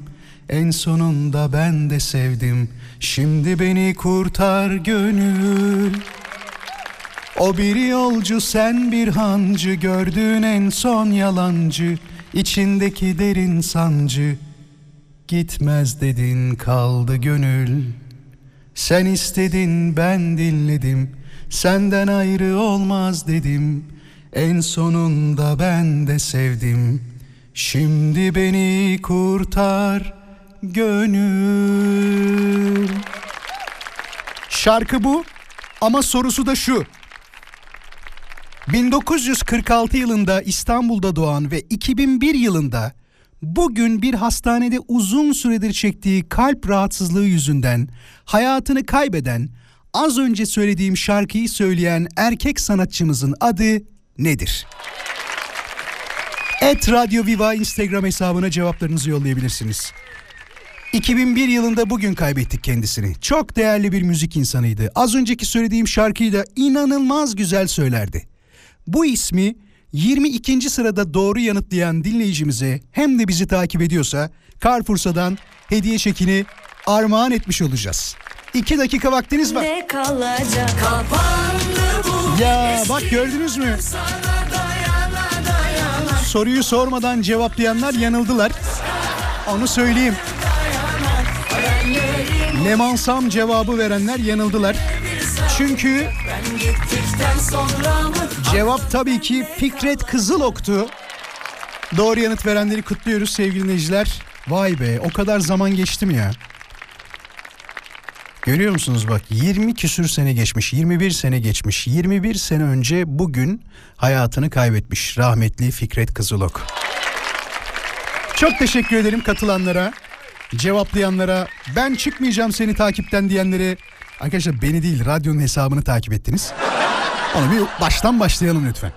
En sonunda ben de sevdim. Şimdi beni kurtar gönül. O bir yolcu sen bir hancı. Gördüğün en son yalancı. İçindeki derin sancı. Gitmez dedin kaldı gönül. Sen istedin ben dinledim. Senden ayrı olmaz dedim. En sonunda ben de sevdim. Şimdi beni kurtar gönül. Şarkı bu ama sorusu da şu. 1946 yılında İstanbul'da doğan ve 2001 yılında bugün bir hastanede uzun süredir çektiği kalp rahatsızlığı yüzünden hayatını kaybeden Az önce söylediğim şarkıyı söyleyen erkek sanatçımızın adı nedir? Et Radio Viva Instagram hesabına cevaplarınızı yollayabilirsiniz. 2001 yılında bugün kaybettik kendisini. Çok değerli bir müzik insanıydı. Az önceki söylediğim şarkıyı da inanılmaz güzel söylerdi. Bu ismi 22. sırada doğru yanıtlayan dinleyicimize hem de bizi takip ediyorsa Carrefour'dan hediye çekini armağan etmiş olacağız. 2 dakika vaktiniz var. Ne kalacak kapandı bu Ya bak gördünüz mü? Soruyu sormadan cevaplayanlar yanıldılar. Onu söyleyeyim. Lemansam cevabı verenler yanıldılar. Çünkü cevap tabii ki Fikret Kızılok'tu. Doğru yanıt verenleri kutluyoruz sevgili dinleyiciler. Vay be o kadar zaman geçti mi ya? Görüyor musunuz bak 20 küsür sene geçmiş 21 sene geçmiş 21 sene önce bugün hayatını kaybetmiş rahmetli Fikret Kızılok. Çok teşekkür ederim katılanlara, cevaplayanlara, ben çıkmayacağım seni takipten diyenlere. Arkadaşlar beni değil radyonun hesabını takip ettiniz. Onu bir baştan başlayalım lütfen.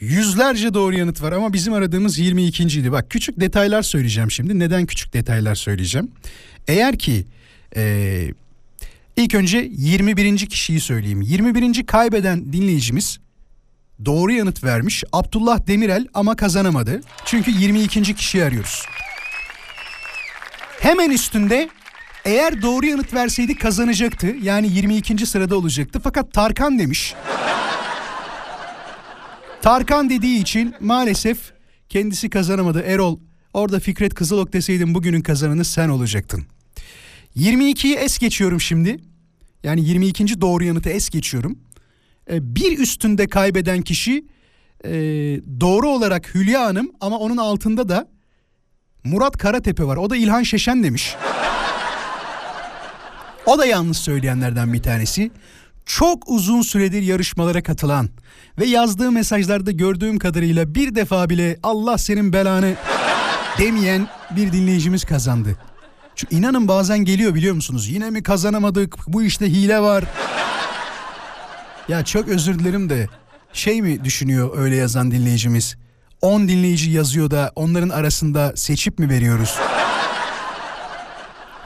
Yüzlerce doğru yanıt var ama bizim aradığımız 22. idi. Bak küçük detaylar söyleyeceğim şimdi. Neden küçük detaylar söyleyeceğim? Eğer ki eee, ilk önce 21. kişiyi söyleyeyim. 21. kaybeden dinleyicimiz doğru yanıt vermiş. Abdullah Demirel ama kazanamadı. Çünkü 22. kişiyi arıyoruz. Hemen üstünde eğer doğru yanıt verseydi kazanacaktı. Yani 22. sırada olacaktı. Fakat Tarkan demiş. Tarkan dediği için maalesef kendisi kazanamadı. Erol orada Fikret Kızılok deseydin bugünün kazananı sen olacaktın. 22'yi es geçiyorum şimdi. Yani 22. doğru yanıtı es geçiyorum. Ee, bir üstünde kaybeden kişi e, doğru olarak Hülya Hanım ama onun altında da Murat Karatepe var. O da İlhan Şeşen demiş. O da yanlış söyleyenlerden bir tanesi. Çok uzun süredir yarışmalara katılan ve yazdığı mesajlarda gördüğüm kadarıyla bir defa bile Allah senin belanı demeyen bir dinleyicimiz kazandı. Çünkü inanın bazen geliyor biliyor musunuz? Yine mi kazanamadık? Bu işte hile var. Ya çok özür dilerim de şey mi düşünüyor öyle yazan dinleyicimiz? 10 dinleyici yazıyor da onların arasında seçip mi veriyoruz?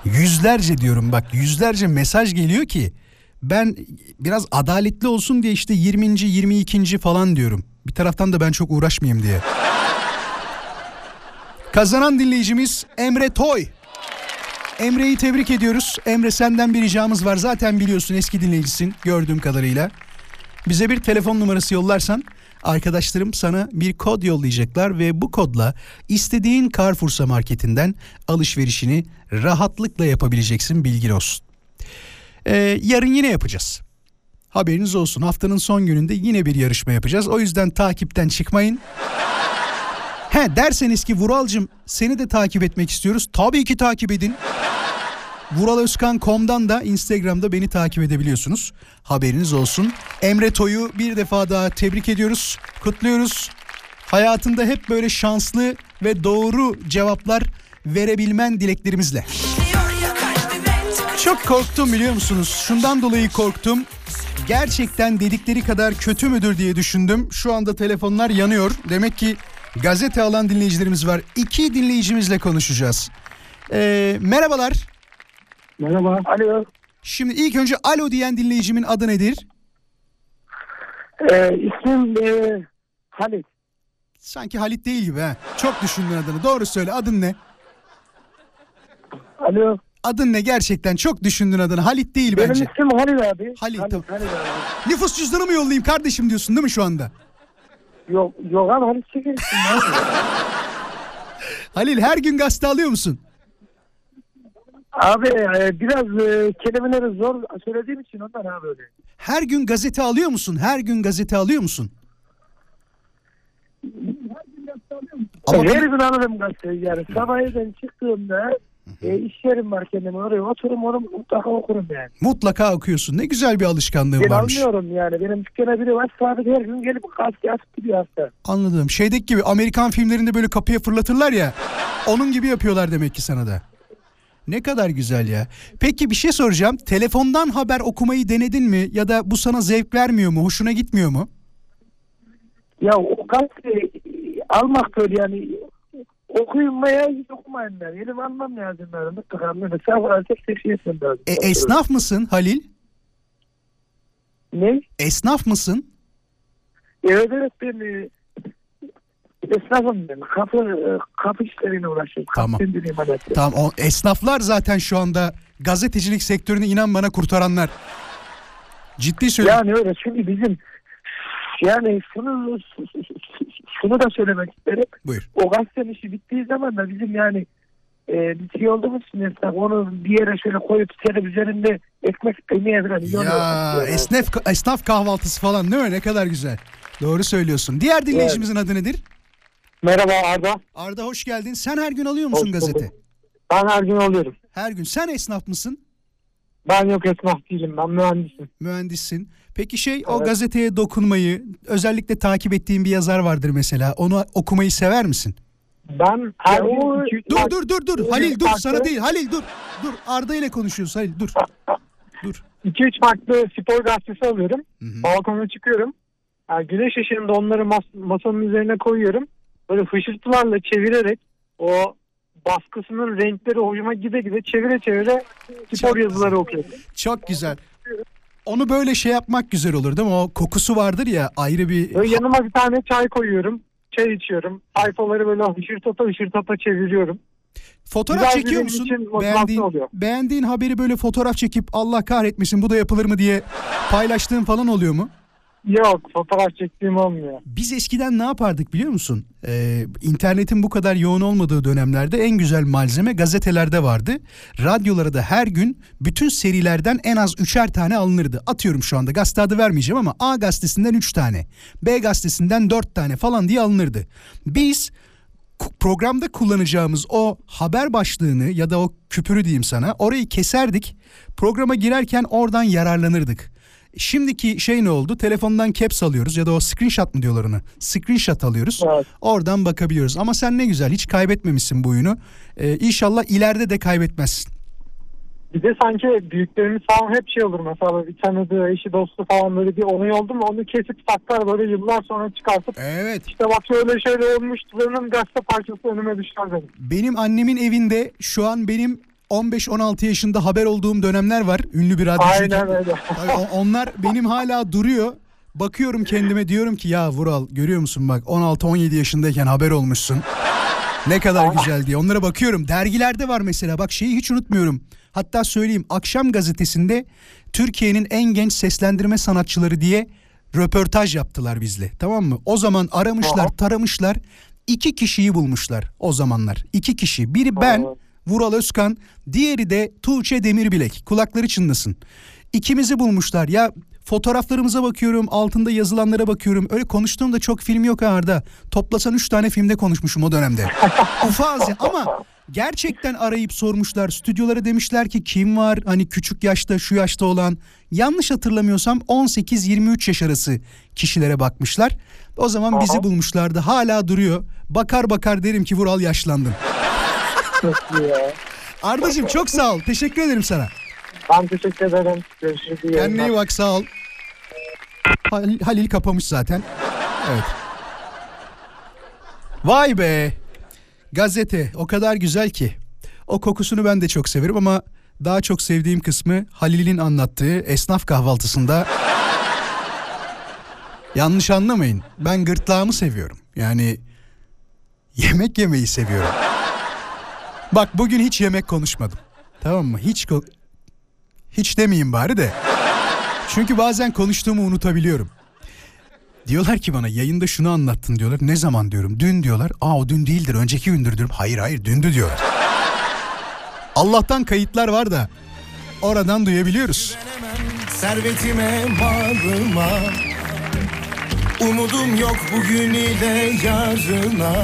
Yüzlerce diyorum bak yüzlerce mesaj geliyor ki ben biraz adaletli olsun diye işte 20. 22. falan diyorum. Bir taraftan da ben çok uğraşmayayım diye. Kazanan dinleyicimiz Emre Toy. Emre'yi tebrik ediyoruz. Emre senden bir ricamız var. Zaten biliyorsun eski dinleyicisin gördüğüm kadarıyla. Bize bir telefon numarası yollarsan arkadaşlarım sana bir kod yollayacaklar ve bu kodla istediğin Carrefour'sa marketinden alışverişini rahatlıkla yapabileceksin bilgin olsun. Ee, yarın yine yapacağız. Haberiniz olsun haftanın son gününde yine bir yarışma yapacağız. O yüzden takipten çıkmayın. He derseniz ki Vuralcım seni de takip etmek istiyoruz. Tabii ki takip edin. Vuralözkan.com'dan da Instagram'da beni takip edebiliyorsunuz. Haberiniz olsun. Emre Toy'u bir defa daha tebrik ediyoruz. Kutluyoruz. Hayatında hep böyle şanslı ve doğru cevaplar verebilmen dileklerimizle. Çok korktum biliyor musunuz? Şundan dolayı korktum. Gerçekten dedikleri kadar kötü müdür diye düşündüm. Şu anda telefonlar yanıyor. Demek ki gazete alan dinleyicilerimiz var. İki dinleyicimizle konuşacağız. Ee, merhabalar. Merhaba. Alo. Şimdi ilk önce alo diyen dinleyicimin adı nedir? Ee, ismim e, Halit. Sanki Halit değil gibi ha. Çok düşündün adını. Doğru söyle adın ne? Alo. Adın ne gerçekten? Çok düşündün adını. Halit değil Benim bence. ismim Halil abi. Halit, Halil, tamam. Halil abi. Nüfus cüzdanı mı yollayayım kardeşim diyorsun değil mi şu anda? Yok, yok abi Halit çekilsin. <laughs> Halil her gün gazete alıyor musun? Abi e, biraz e, kelimeleri zor söylediğim için ondan abi öyle. Her gün gazete alıyor musun? Her gün gazete alıyor musun? Ama Her gün alırım gazeteyi yani. Sabah evden çıktığımda e, iş yerim var kendime oraya oturup onu mutlaka okurum yani. mutlaka okuyorsun. Ne güzel bir alışkanlığın Ben varmış. anlıyorum yani. Benim dükkana biri var sabit her gün gelip gazete atıp gidiyor hasta. Anladım. Şeydeki gibi Amerikan filmlerinde böyle kapıya fırlatırlar ya. Onun gibi yapıyorlar demek ki sana da. Ne kadar güzel ya. Peki bir şey soracağım. Telefondan haber okumayı denedin mi? Ya da bu sana zevk vermiyor mu? Hoşuna gitmiyor mu? Ya o gazete almak böyle yani okuyun veya okumayın ben. Benim almam lazım ben. Mutlaka mesela varacak tek şey lazım. E, esnaf mısın Halil? Ne? Esnaf mısın? Evet evet ben e, esnafım ben. Kapı, e, kapı işleriyle uğraşıyorum. Tamam. Kapı. Tamam o esnaflar zaten şu anda gazetecilik sektörünü inan bana kurtaranlar. Ciddi söylüyorum. Yani öyle çünkü bizim yani şunu şunu da söylemek isterim. Buyur. O gazetenin işi bittiği zaman da bizim yani e, bir şey olduğumuz için esnaf onu bir yere şöyle koyup senin üzerinde ekmek falan yiyor. Ya esnaf, esnaf kahvaltısı falan değil mi? Ne kadar güzel. Doğru söylüyorsun. Diğer dinleyicimizin adı nedir? Merhaba Arda. Arda hoş geldin. Sen her gün alıyor musun Hoş gazete? Ben her gün alıyorum. Her gün. Sen esnaf mısın? Ben yok esnaf değilim. Ben mühendisim. Mühendissin. Peki şey o Evet. gazeteye dokunmayı, özellikle takip ettiğin bir yazar vardır mesela. Onu okumayı sever misin? Ben her gün iki, üç Dur dur dur dur. Halil dur farklı- sana değil. Halil dur. Dur. Arda ile konuşuyoruz Halil dur. <laughs> Dur. 2-3 farklı spor gazetesi alıyorum. Balkona çıkıyorum. Yani güneş ışığında onları mas- masanın üzerine koyuyorum. Böyle fışırtılarla çevirerek o baskısının renkleri hoşuma gide gide çevire çevire spor yazıları okuyorum. Çok güzel. Onu böyle şey yapmak güzel olur değil mi? O kokusu vardır ya ayrı bir... Böyle yanıma bir tane çay koyuyorum. Çay içiyorum. Sayfaları böyle hışırtata hışırtata çeviriyorum. Fotoğraf Güzel çekiyor musun? Beğendiğin, oluyor. beğendiğin haberi böyle fotoğraf çekip Allah kahretmesin bu da yapılır mı diye paylaştığın falan oluyor mu? Yok fotoğraf çektiğim olmuyor. Biz eskiden ne yapardık biliyor musun? Ee, internetin bu kadar yoğun olmadığı dönemlerde en güzel malzeme gazetelerde vardı. Radyolara da her gün bütün serilerden en az üçer tane alınırdı. Atıyorum şu anda gazete adı vermeyeceğim ama A gazetesinden üç tane, B gazetesinden dört tane falan diye alınırdı. Biz programda kullanacağımız o haber başlığını ya da o küpürü diyeyim sana orayı keserdik. Programa girerken oradan yararlanırdık. Şimdiki şey ne oldu? Telefondan caps alıyoruz ya da o screenshot mı diyorlar ona? Screenshot alıyoruz. Oradan bakabiliyoruz. Ama sen ne güzel hiç kaybetmemişsin bu oyunu. Ee, inşallah ileride de kaybetmezsin. Bir de sanki büyüklerimiz falan hep şey olur mesela bir tanıdığı eşi dostu falan böyle bir olay oldu mu onu kesip saklar böyle yıllar sonra çıkartıp evet. işte bak şöyle şöyle olmuştu benim gazete parçası önüme düşer benim. Benim annemin evinde şu an benim 15-16 yaşında haber olduğum dönemler var. Ünlü bir radyocu. Aynen öyle. Onlar benim hala duruyor. Bakıyorum kendime diyorum ki ya Vural görüyor musun bak 16-17 yaşındayken haber olmuşsun. Ne kadar güzel diye. Onlara bakıyorum. Dergilerde var mesela. Bak şeyi hiç unutmuyorum. Hatta söyleyeyim. Akşam gazetesinde Türkiye'nin en genç seslendirme sanatçıları diye röportaj yaptılar bizle. Tamam mı? O zaman aramışlar, taramışlar. iki kişiyi bulmuşlar o zamanlar. İki kişi. Biri ben, Vural Özkan. Diğeri de Tuğçe Demirbilek. Kulakları çınlasın. İkimizi bulmuşlar. Ya fotoğraflarımıza bakıyorum, altında yazılanlara bakıyorum. Öyle konuştuğumda çok film yok Arda. Toplasan üç tane filmde konuşmuşum o dönemde. <laughs> Ufaz ya ama gerçekten arayıp sormuşlar. Stüdyolara demişler ki kim var? Hani küçük yaşta, şu yaşta olan. Yanlış hatırlamıyorsam 18-23 yaş arası kişilere bakmışlar. O zaman bizi bulmuşlardı. Hala duruyor. Bakar bakar derim ki Vural yaşlandın. Ardacığım çok sağ ol. Teşekkür ederim sana. Ben teşekkür ederim. Görüşürüz. iyi Kendine iyi bak sağ ol. Halil, Halil kapamış zaten. Evet. Vay be. Gazete o kadar güzel ki. O kokusunu ben de çok severim ama daha çok sevdiğim kısmı Halil'in anlattığı esnaf kahvaltısında. Yanlış anlamayın. Ben gırtlağımı seviyorum. Yani yemek yemeyi seviyorum. Bak bugün hiç yemek konuşmadım. Tamam mı? Hiç ko- hiç demeyeyim bari de. Çünkü bazen konuştuğumu unutabiliyorum. Diyorlar ki bana yayında şunu anlattın diyorlar. Ne zaman diyorum? Dün diyorlar. Aa o dün değildir önceki gündür diyorum. Hayır hayır dündü diyorlar. Allah'tan kayıtlar var da oradan duyabiliyoruz. Servetime malıma Umudum yok bugün ile yarına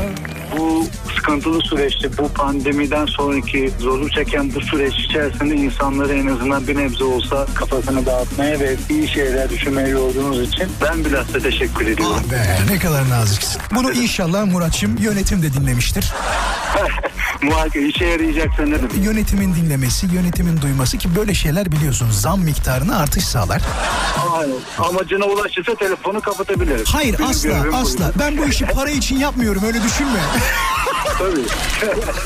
Bu sıkıntılı süreçti. Bu pandemiden sonraki zorluk çeken bu süreç içerisinde insanları en azından bir nebze olsa kafasını dağıtmaya ve iyi şeyler düşünmeye yorduğunuz için ben bilhassa teşekkür ediyorum. Ah be ne kadar naziksin. Bunu inşallah Muratçım yönetim de dinlemiştir. <laughs> Muhakkak işe yarayacak sanırım. Yönetimin dinlemesi, yönetimin duyması ki böyle şeyler biliyorsunuz zam miktarına artış sağlar. Aynen. Amacına ulaşırsa telefonu kapatabiliriz. Hayır Benim asla asla. Ben bu işi para için yapmıyorum öyle düşünme. <laughs> Tabii.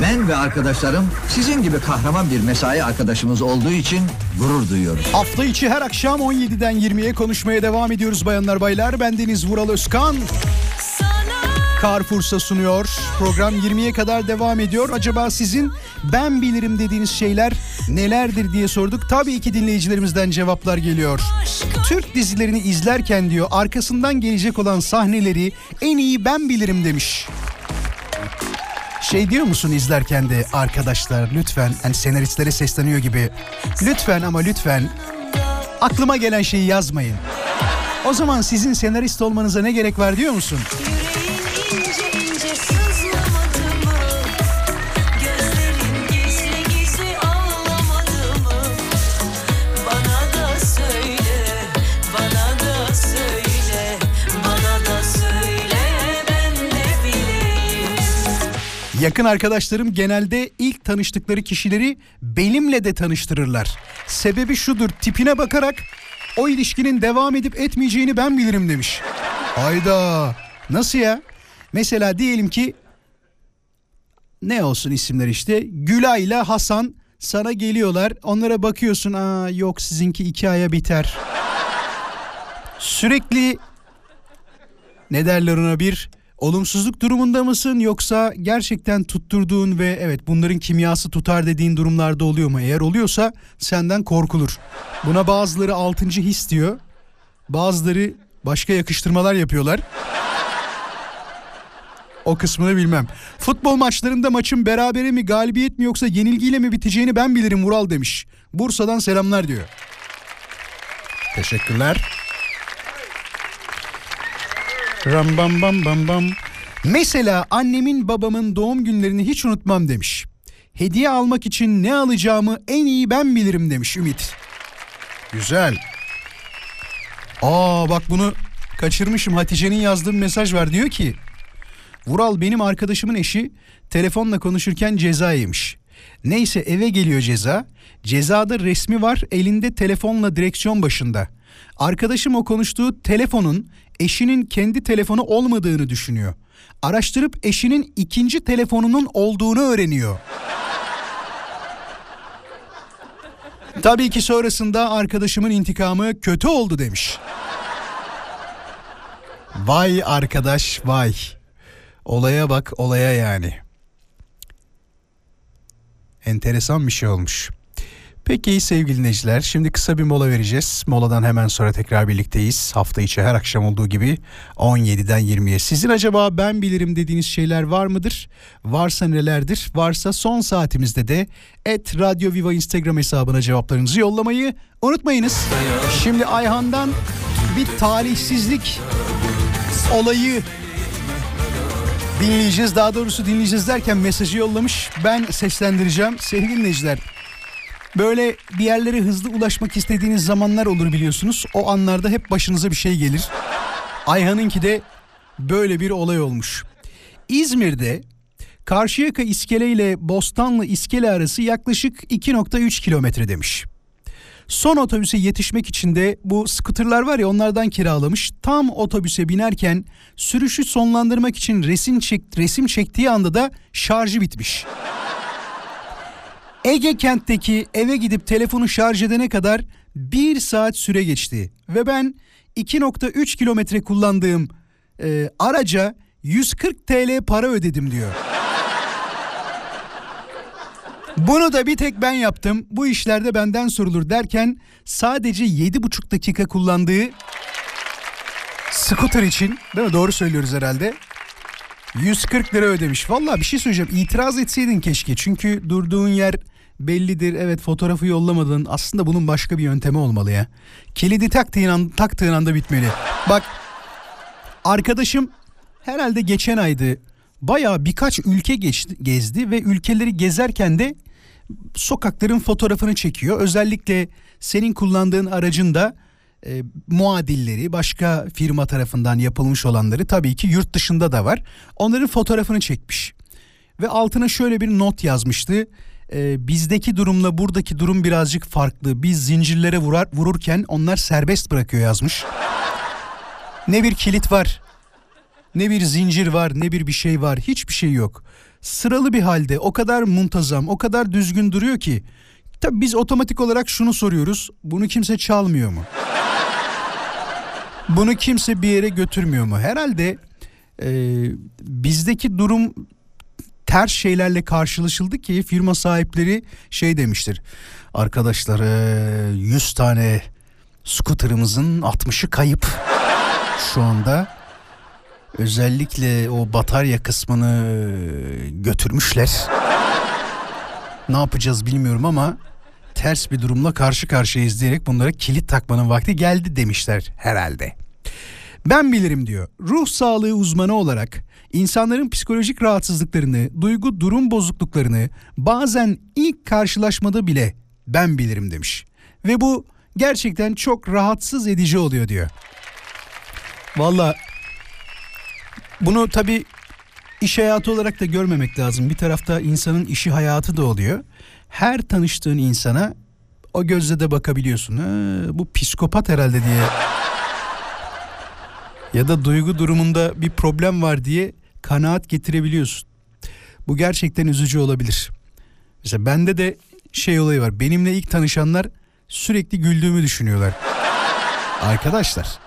Ben ve arkadaşlarım sizin gibi kahraman bir mesai arkadaşımız olduğu için gurur duyuyoruz. Hafta içi her akşam 17'den 20'ye konuşmaya devam ediyoruz bayanlar baylar. Ben Deniz Vural Özkan. Carrefour'sa sunuyor. Program 20'ye kadar devam ediyor. Acaba sizin ben bilirim dediğiniz şeyler nelerdir diye sorduk. Tabii ki dinleyicilerimizden cevaplar geliyor. Türk dizilerini izlerken diyor arkasından gelecek olan sahneleri en iyi ben bilirim demiş. Şey diyor musun izlerken de arkadaşlar lütfen hani senaristlere sesleniyor gibi lütfen ama lütfen aklıma gelen şeyi yazmayın. O zaman sizin senarist olmanıza ne gerek var diyor musun? Yakın arkadaşlarım genelde ilk tanıştıkları kişileri benimle de tanıştırırlar. Sebebi şudur tipine bakarak o ilişkinin devam edip etmeyeceğini ben bilirim demiş. Hayda nasıl ya? Mesela diyelim ki ne olsun isimler işte Gülay ile Hasan sana geliyorlar onlara bakıyorsun aa yok sizinki iki aya biter. Sürekli ne derler ona bir olumsuzluk durumunda mısın yoksa gerçekten tutturduğun ve evet bunların kimyası tutar dediğin durumlarda oluyor mu? Eğer oluyorsa senden korkulur. Buna bazıları altıncı his diyor. Bazıları başka yakıştırmalar yapıyorlar. O kısmını bilmem. Futbol maçlarında maçın berabere mi galibiyet mi yoksa yenilgiyle mi biteceğini ben bilirim Vural demiş. Bursa'dan selamlar diyor. Teşekkürler. Ram bam bam bam bam. Mesela annemin babamın doğum günlerini hiç unutmam demiş. Hediye almak için ne alacağımı en iyi ben bilirim demiş Ümit. Güzel. Aa bak bunu kaçırmışım. Hatice'nin yazdığı mesaj var. Diyor ki Vural benim arkadaşımın eşi telefonla konuşurken ceza yemiş. Neyse eve geliyor ceza. Cezada resmi var elinde telefonla direksiyon başında. Arkadaşım o konuştuğu telefonun eşinin kendi telefonu olmadığını düşünüyor. Araştırıp eşinin ikinci telefonunun olduğunu öğreniyor. Tabii ki sonrasında arkadaşımın intikamı kötü oldu demiş. Vay arkadaş vay. Olaya bak olaya yani. Enteresan bir şey olmuş. Peki sevgili dinleyiciler şimdi kısa bir mola vereceğiz. Moladan hemen sonra tekrar birlikteyiz. Hafta içi her akşam olduğu gibi 17'den 20'ye. Sizin acaba ben bilirim dediğiniz şeyler var mıdır? Varsa nelerdir? Varsa son saatimizde de et Radyo Viva Instagram hesabına cevaplarınızı yollamayı unutmayınız. Şimdi Ayhan'dan bir talihsizlik olayı dinleyeceğiz. Daha doğrusu dinleyeceğiz derken mesajı yollamış. Ben seslendireceğim. Sevgili dinleyiciler Böyle bir yerlere hızlı ulaşmak istediğiniz zamanlar olur biliyorsunuz. O anlarda hep başınıza bir şey gelir. Ayhan'ınki de böyle bir olay olmuş. İzmir'de Karşıyaka iskele ile Bostanlı iskele arası yaklaşık 2.3 kilometre demiş. Son otobüse yetişmek için de bu skuterlar var ya onlardan kiralamış. Tam otobüse binerken sürüşü sonlandırmak için resim çek, resim çektiği anda da şarjı bitmiş. Ege kentteki eve gidip telefonu şarj edene kadar bir saat süre geçti. Ve ben 2.3 kilometre kullandığım e, araca 140 TL para ödedim diyor. Bunu da bir tek ben yaptım. Bu işlerde benden sorulur derken sadece 7,5 dakika kullandığı scooter için değil mi? Doğru söylüyoruz herhalde. 140 lira ödemiş. Vallahi bir şey söyleyeceğim. İtiraz etseydin keşke. Çünkü durduğun yer bellidir. Evet fotoğrafı yollamadın. Aslında bunun başka bir yöntemi olmalı ya. Kilidi taktığın, an, taktığın anda bitmeli. Bak arkadaşım herhalde geçen aydı bayağı birkaç ülke geçti, gezdi ve ülkeleri gezerken de sokakların fotoğrafını çekiyor. Özellikle senin kullandığın aracın da e, muadilleri başka firma tarafından yapılmış olanları tabii ki yurt dışında da var. Onların fotoğrafını çekmiş. Ve altına şöyle bir not yazmıştı. E, bizdeki durumla buradaki durum birazcık farklı. Biz zincirlere vurar, vururken onlar serbest bırakıyor yazmış. Ne bir kilit var, ne bir zincir var, ne bir bir şey var. Hiçbir şey yok. Sıralı bir halde o kadar muntazam, o kadar düzgün duruyor ki. Tabii biz otomatik olarak şunu soruyoruz. Bunu kimse çalmıyor mu? Bunu kimse bir yere götürmüyor mu? Herhalde e, bizdeki durum ters şeylerle karşılaşıldı ki firma sahipleri şey demiştir. Arkadaşlar e, 100 tane scooter'ımızın 60'ı kayıp şu anda. Özellikle o batarya kısmını götürmüşler. Ne yapacağız bilmiyorum ama ters bir durumla karşı karşıyayız diyerek bunlara kilit takmanın vakti geldi demişler herhalde. Ben bilirim diyor. Ruh sağlığı uzmanı olarak insanların psikolojik rahatsızlıklarını, duygu durum bozukluklarını bazen ilk karşılaşmada bile ben bilirim demiş. Ve bu gerçekten çok rahatsız edici oluyor diyor. Valla bunu tabii iş hayatı olarak da görmemek lazım. Bir tarafta insanın işi hayatı da oluyor. Her tanıştığın insana o gözle de bakabiliyorsun. Ha, bu psikopat herhalde diye. Ya da duygu durumunda bir problem var diye kanaat getirebiliyorsun. Bu gerçekten üzücü olabilir. Mesela bende de şey olayı var. Benimle ilk tanışanlar sürekli güldüğümü düşünüyorlar. Arkadaşlar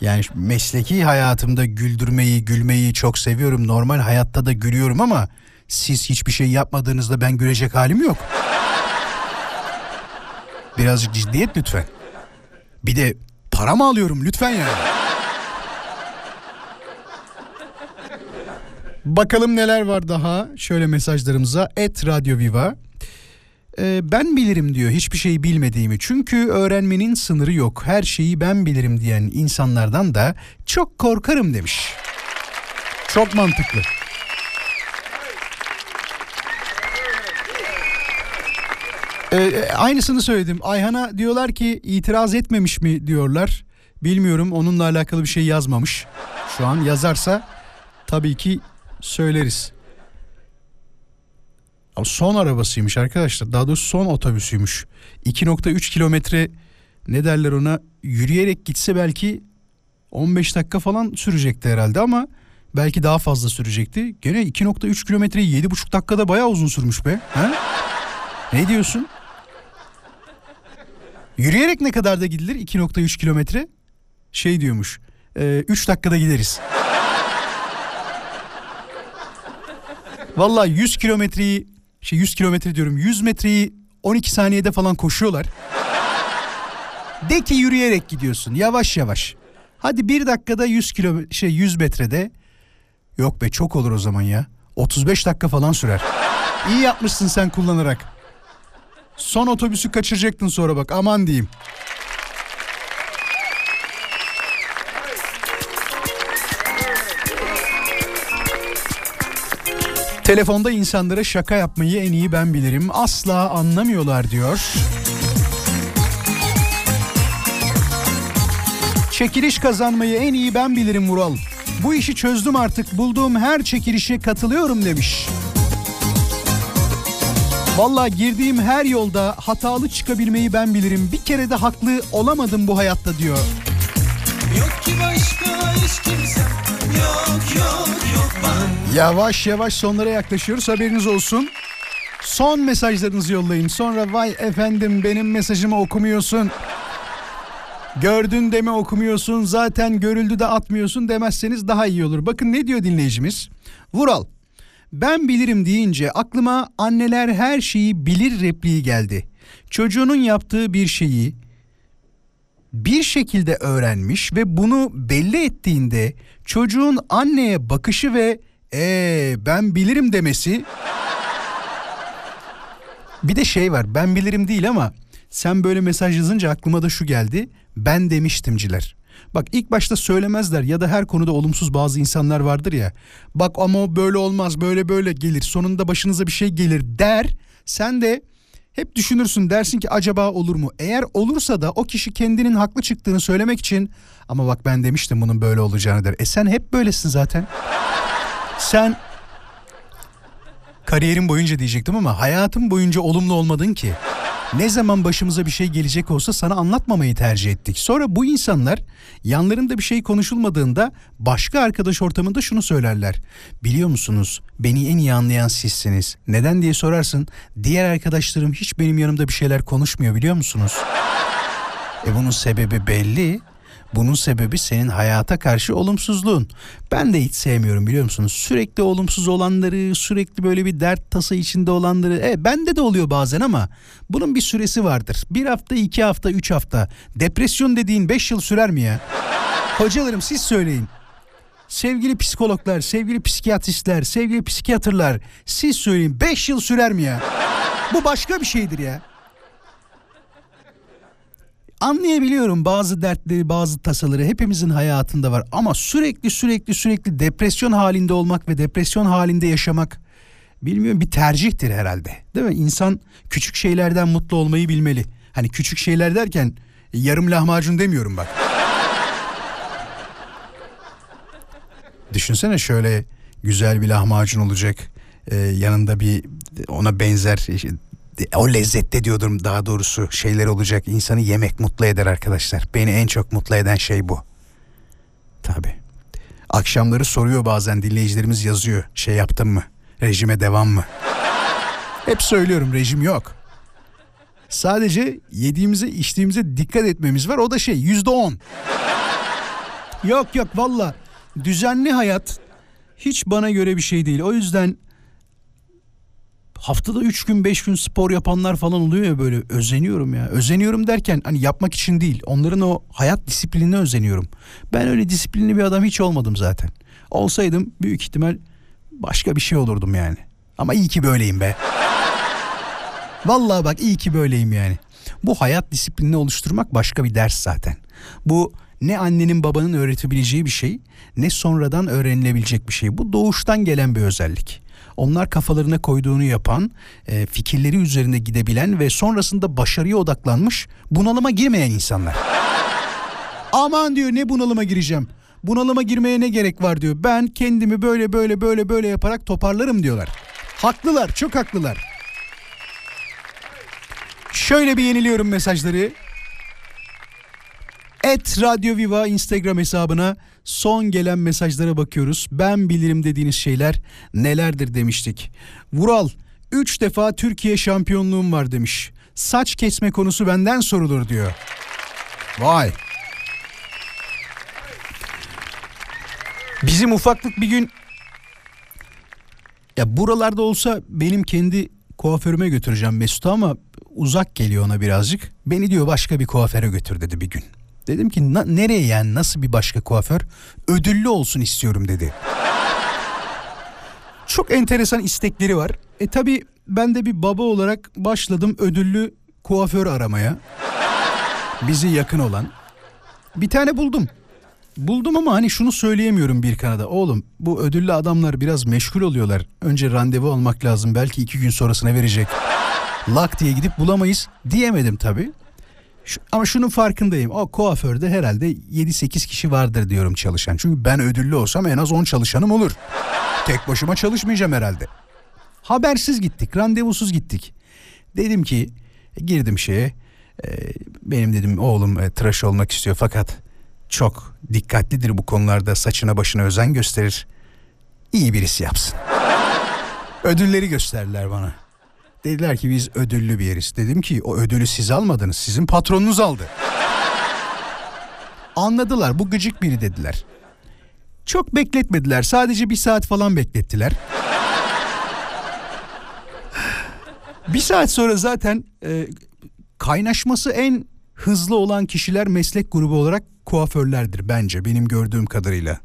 yani mesleki hayatımda güldürmeyi, gülmeyi çok seviyorum. Normal hayatta da gülüyorum ama siz hiçbir şey yapmadığınızda ben gülecek halim yok. Birazcık ciddiyet lütfen. Bir de para mı alıyorum lütfen yani. Bakalım neler var daha şöyle mesajlarımıza. Et Radyo Viva. Ee, ben bilirim diyor hiçbir şey bilmediğimi. Çünkü öğrenmenin sınırı yok. Her şeyi ben bilirim diyen insanlardan da çok korkarım demiş. Çok mantıklı. Ee, aynısını söyledim. Ayhan'a diyorlar ki itiraz etmemiş mi diyorlar. Bilmiyorum onunla alakalı bir şey yazmamış. Şu an yazarsa tabii ki söyleriz. Ama son arabasıymış arkadaşlar. Daha doğrusu son otobüsüymüş. 2.3 kilometre ne derler ona yürüyerek gitse belki 15 dakika falan sürecekti herhalde ama belki daha fazla sürecekti. Gene 2.3 kilometreyi 7,5 dakikada bayağı uzun sürmüş be. Ha? Ne diyorsun? Yürüyerek ne kadar da gidilir 2.3 kilometre? Şey diyormuş. 3 dakikada gideriz. Valla 100 kilometreyi şey 100 kilometre diyorum 100 metreyi 12 saniyede falan koşuyorlar. De ki yürüyerek gidiyorsun yavaş yavaş. Hadi bir dakikada 100 kilo şey 100 metrede yok be çok olur o zaman ya. 35 dakika falan sürer. İyi yapmışsın sen kullanarak. Son otobüsü kaçıracaktın sonra bak aman diyeyim. Telefonda insanlara şaka yapmayı en iyi ben bilirim. Asla anlamıyorlar diyor. Çekiliş kazanmayı en iyi ben bilirim Vural. Bu işi çözdüm artık. Bulduğum her çekilişe katılıyorum demiş. Valla girdiğim her yolda hatalı çıkabilmeyi ben bilirim. Bir kere de haklı olamadım bu hayatta diyor. Yok ki başka hiç kimsem Yok yok yok ben Yavaş yavaş sonlara yaklaşıyoruz haberiniz olsun. Son mesajlarınızı yollayın. Sonra vay efendim benim mesajımı okumuyorsun. Gördün de mi okumuyorsun zaten görüldü de atmıyorsun demezseniz daha iyi olur. Bakın ne diyor dinleyicimiz? Vural ben bilirim deyince aklıma anneler her şeyi bilir repliği geldi. Çocuğunun yaptığı bir şeyi bir şekilde öğrenmiş ve bunu belli ettiğinde çocuğun anneye bakışı ve ee ben bilirim demesi bir de şey var ben bilirim değil ama sen böyle mesaj yazınca aklıma da şu geldi ben demiştimciler. Bak ilk başta söylemezler ya da her konuda olumsuz bazı insanlar vardır ya. Bak ama o böyle olmaz böyle böyle gelir sonunda başınıza bir şey gelir der. Sen de hep düşünürsün dersin ki acaba olur mu? Eğer olursa da o kişi kendinin haklı çıktığını söylemek için ama bak ben demiştim bunun böyle olacağını der. E sen hep böylesin zaten. Sen kariyerin boyunca diyecektim ama hayatım boyunca olumlu olmadın ki. Ne zaman başımıza bir şey gelecek olsa sana anlatmamayı tercih ettik. Sonra bu insanlar yanlarında bir şey konuşulmadığında başka arkadaş ortamında şunu söylerler. Biliyor musunuz beni en iyi anlayan sizsiniz. Neden diye sorarsın. Diğer arkadaşlarım hiç benim yanımda bir şeyler konuşmuyor biliyor musunuz? E bunun sebebi belli. Bunun sebebi senin hayata karşı olumsuzluğun. Ben de hiç sevmiyorum biliyor musunuz? Sürekli olumsuz olanları, sürekli böyle bir dert tasa içinde olanları. E bende de oluyor bazen ama bunun bir süresi vardır. Bir hafta, iki hafta, üç hafta. Depresyon dediğin beş yıl sürer mi ya? Hocalarım siz söyleyin. Sevgili psikologlar, sevgili psikiyatristler, sevgili psikiyatrlar siz söyleyin 5 yıl sürer mi ya? Bu başka bir şeydir ya. Anlayabiliyorum bazı dertleri, bazı tasaları hepimizin hayatında var ama sürekli sürekli sürekli depresyon halinde olmak ve depresyon halinde yaşamak bilmiyorum bir tercihtir herhalde. Değil mi? İnsan küçük şeylerden mutlu olmayı bilmeli. Hani küçük şeyler derken yarım lahmacun demiyorum bak. <laughs> Düşünsene şöyle güzel bir lahmacun olacak. Ee, yanında bir ona benzer işte, o lezzette diyordum daha doğrusu şeyler olacak. İnsanı yemek mutlu eder arkadaşlar. Beni en çok mutlu eden şey bu. Tabi. Akşamları soruyor bazen dinleyicilerimiz yazıyor. Şey yaptın mı? Rejime devam mı? Hep söylüyorum rejim yok. Sadece yediğimize içtiğimize dikkat etmemiz var. O da şey yüzde on. Yok yok valla düzenli hayat hiç bana göre bir şey değil. O yüzden haftada 3 gün 5 gün spor yapanlar falan oluyor ya böyle özeniyorum ya. Özeniyorum derken hani yapmak için değil. Onların o hayat disiplinine özeniyorum. Ben öyle disiplinli bir adam hiç olmadım zaten. Olsaydım büyük ihtimal başka bir şey olurdum yani. Ama iyi ki böyleyim be. Vallahi bak iyi ki böyleyim yani. Bu hayat disiplinini oluşturmak başka bir ders zaten. Bu ne annenin babanın öğretebileceği bir şey ne sonradan öğrenilebilecek bir şey. Bu doğuştan gelen bir özellik. Onlar kafalarına koyduğunu yapan, e, fikirleri üzerinde gidebilen ve sonrasında başarıya odaklanmış, bunalıma girmeyen insanlar. Aman diyor ne bunalıma gireceğim. Bunalıma girmeye ne gerek var diyor. Ben kendimi böyle böyle böyle böyle yaparak toparlarım diyorlar. Haklılar, çok haklılar. Şöyle bir yeniliyorum mesajları. Et Radyo Viva Instagram hesabına son gelen mesajlara bakıyoruz. Ben bilirim dediğiniz şeyler nelerdir demiştik. Vural 3 defa Türkiye şampiyonluğum var demiş. Saç kesme konusu benden sorulur diyor. Vay. Bizim ufaklık bir gün ya buralarda olsa benim kendi kuaförüme götüreceğim Mesut'u ama uzak geliyor ona birazcık. Beni diyor başka bir kuaföre götür dedi bir gün. Dedim ki "Na- nereye yani nasıl bir başka kuaför? Ödüllü olsun istiyorum dedi. Çok enteresan istekleri var. E tabi ben de bir baba olarak başladım ödüllü kuaför aramaya. Bizi yakın olan. Bir tane buldum. Buldum ama hani şunu söyleyemiyorum bir kanada. Oğlum bu ödüllü adamlar biraz meşgul oluyorlar. Önce randevu almak lazım. Belki iki gün sonrasına verecek. Lak diye gidip bulamayız diyemedim tabii. Şu- ama şunun farkındayım. O kuaförde herhalde 7-8 kişi vardır diyorum çalışan. Çünkü ben ödüllü olsam en az 10 çalışanım olur. Tek başıma çalışmayacağım herhalde. Habersiz gittik, randevusuz gittik. Dedim ki girdim şeye. e, benim dedim oğlum e, tıraş olmak istiyor fakat çok dikkatlidir bu konularda saçına başına özen gösterir. İyi birisi yapsın. <laughs> Ödülleri gösterdiler bana. Dediler ki biz ödüllü bir yeriz. Dedim ki o ödülü siz almadınız. Sizin patronunuz aldı. Anladılar bu gıcık biri dediler. Çok bekletmediler. Sadece bir saat falan beklettiler. bir saat sonra zaten e, kaynaşması en hızlı olan kişiler meslek grubu olarak kuaförlerdir bence benim gördüğüm kadarıyla.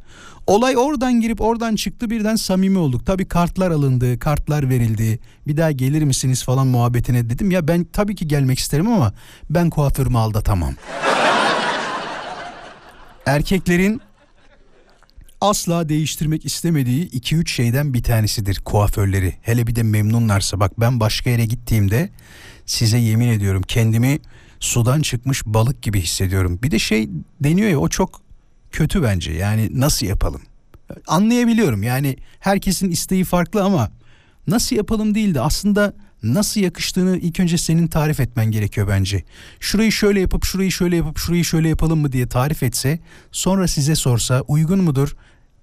Olay oradan girip oradan çıktı birden samimi olduk. Tabii kartlar alındı, kartlar verildi. Bir daha gelir misiniz falan muhabbetine dedim. Ya ben tabii ki gelmek isterim ama ben kuaförümü aldatamam. <laughs> erkeklerin asla değiştirmek istemediği 2-3 şeyden bir tanesidir kuaförleri. Hele bir de memnunlarsa bak ben başka yere gittiğimde size yemin ediyorum kendimi sudan çıkmış balık gibi hissediyorum. Bir de şey deniyor ya o çok kötü bence yani nasıl yapalım? Anlayabiliyorum yani herkesin isteği farklı ama nasıl yapalım değil de aslında nasıl yakıştığını ilk önce senin tarif etmen gerekiyor bence. Şurayı şöyle yapıp şurayı şöyle yapıp şurayı şöyle yapalım mı diye tarif etse sonra size sorsa uygun mudur?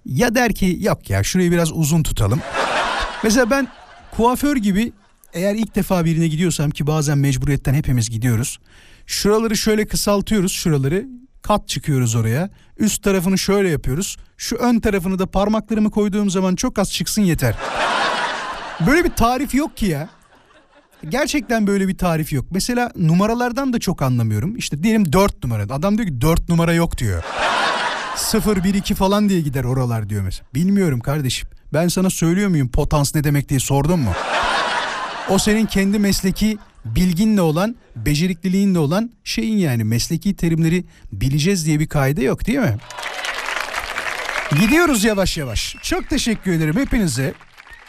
Ya der ki yok ya şurayı biraz uzun tutalım. <laughs> Mesela ben kuaför gibi eğer ilk defa birine gidiyorsam ki bazen mecburiyetten hepimiz gidiyoruz. Şuraları şöyle kısaltıyoruz şuraları kat çıkıyoruz oraya. Üst tarafını şöyle yapıyoruz. Şu ön tarafını da parmaklarımı koyduğum zaman çok az çıksın yeter. Böyle bir tarif yok ki ya. Gerçekten böyle bir tarif yok. Mesela numaralardan da çok anlamıyorum. İşte diyelim 4 numara. Adam diyor ki 4 numara yok diyor. 0 1 2 falan diye gider oralar diyor mesela. Bilmiyorum kardeşim. Ben sana söylüyor muyum potans ne demek diye sordun mu? O senin kendi mesleki bilginle olan, becerikliliğinle olan şeyin yani mesleki terimleri bileceğiz diye bir kaide yok değil mi? Gidiyoruz yavaş yavaş. Çok teşekkür ederim hepinize.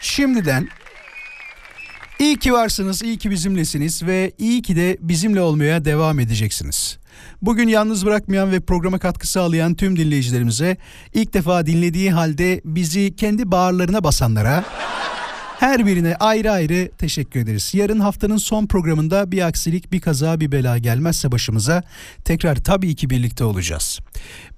Şimdiden iyi ki varsınız, iyi ki bizimlesiniz ve iyi ki de bizimle olmaya devam edeceksiniz. Bugün yalnız bırakmayan ve programa katkı sağlayan tüm dinleyicilerimize ilk defa dinlediği halde bizi kendi bağırlarına basanlara her birine ayrı ayrı teşekkür ederiz. Yarın haftanın son programında bir aksilik, bir kaza, bir bela gelmezse başımıza tekrar tabii ki birlikte olacağız.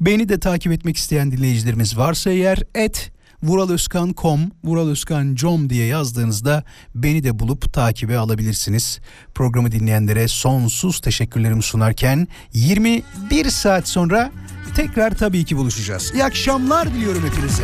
Beni de takip etmek isteyen dinleyicilerimiz varsa eğer et vuraloskan.com, vuraloskan.com diye yazdığınızda beni de bulup takibe alabilirsiniz. Programı dinleyenlere sonsuz teşekkürlerimi sunarken 21 saat sonra tekrar tabii ki buluşacağız. İyi akşamlar diliyorum hepinize.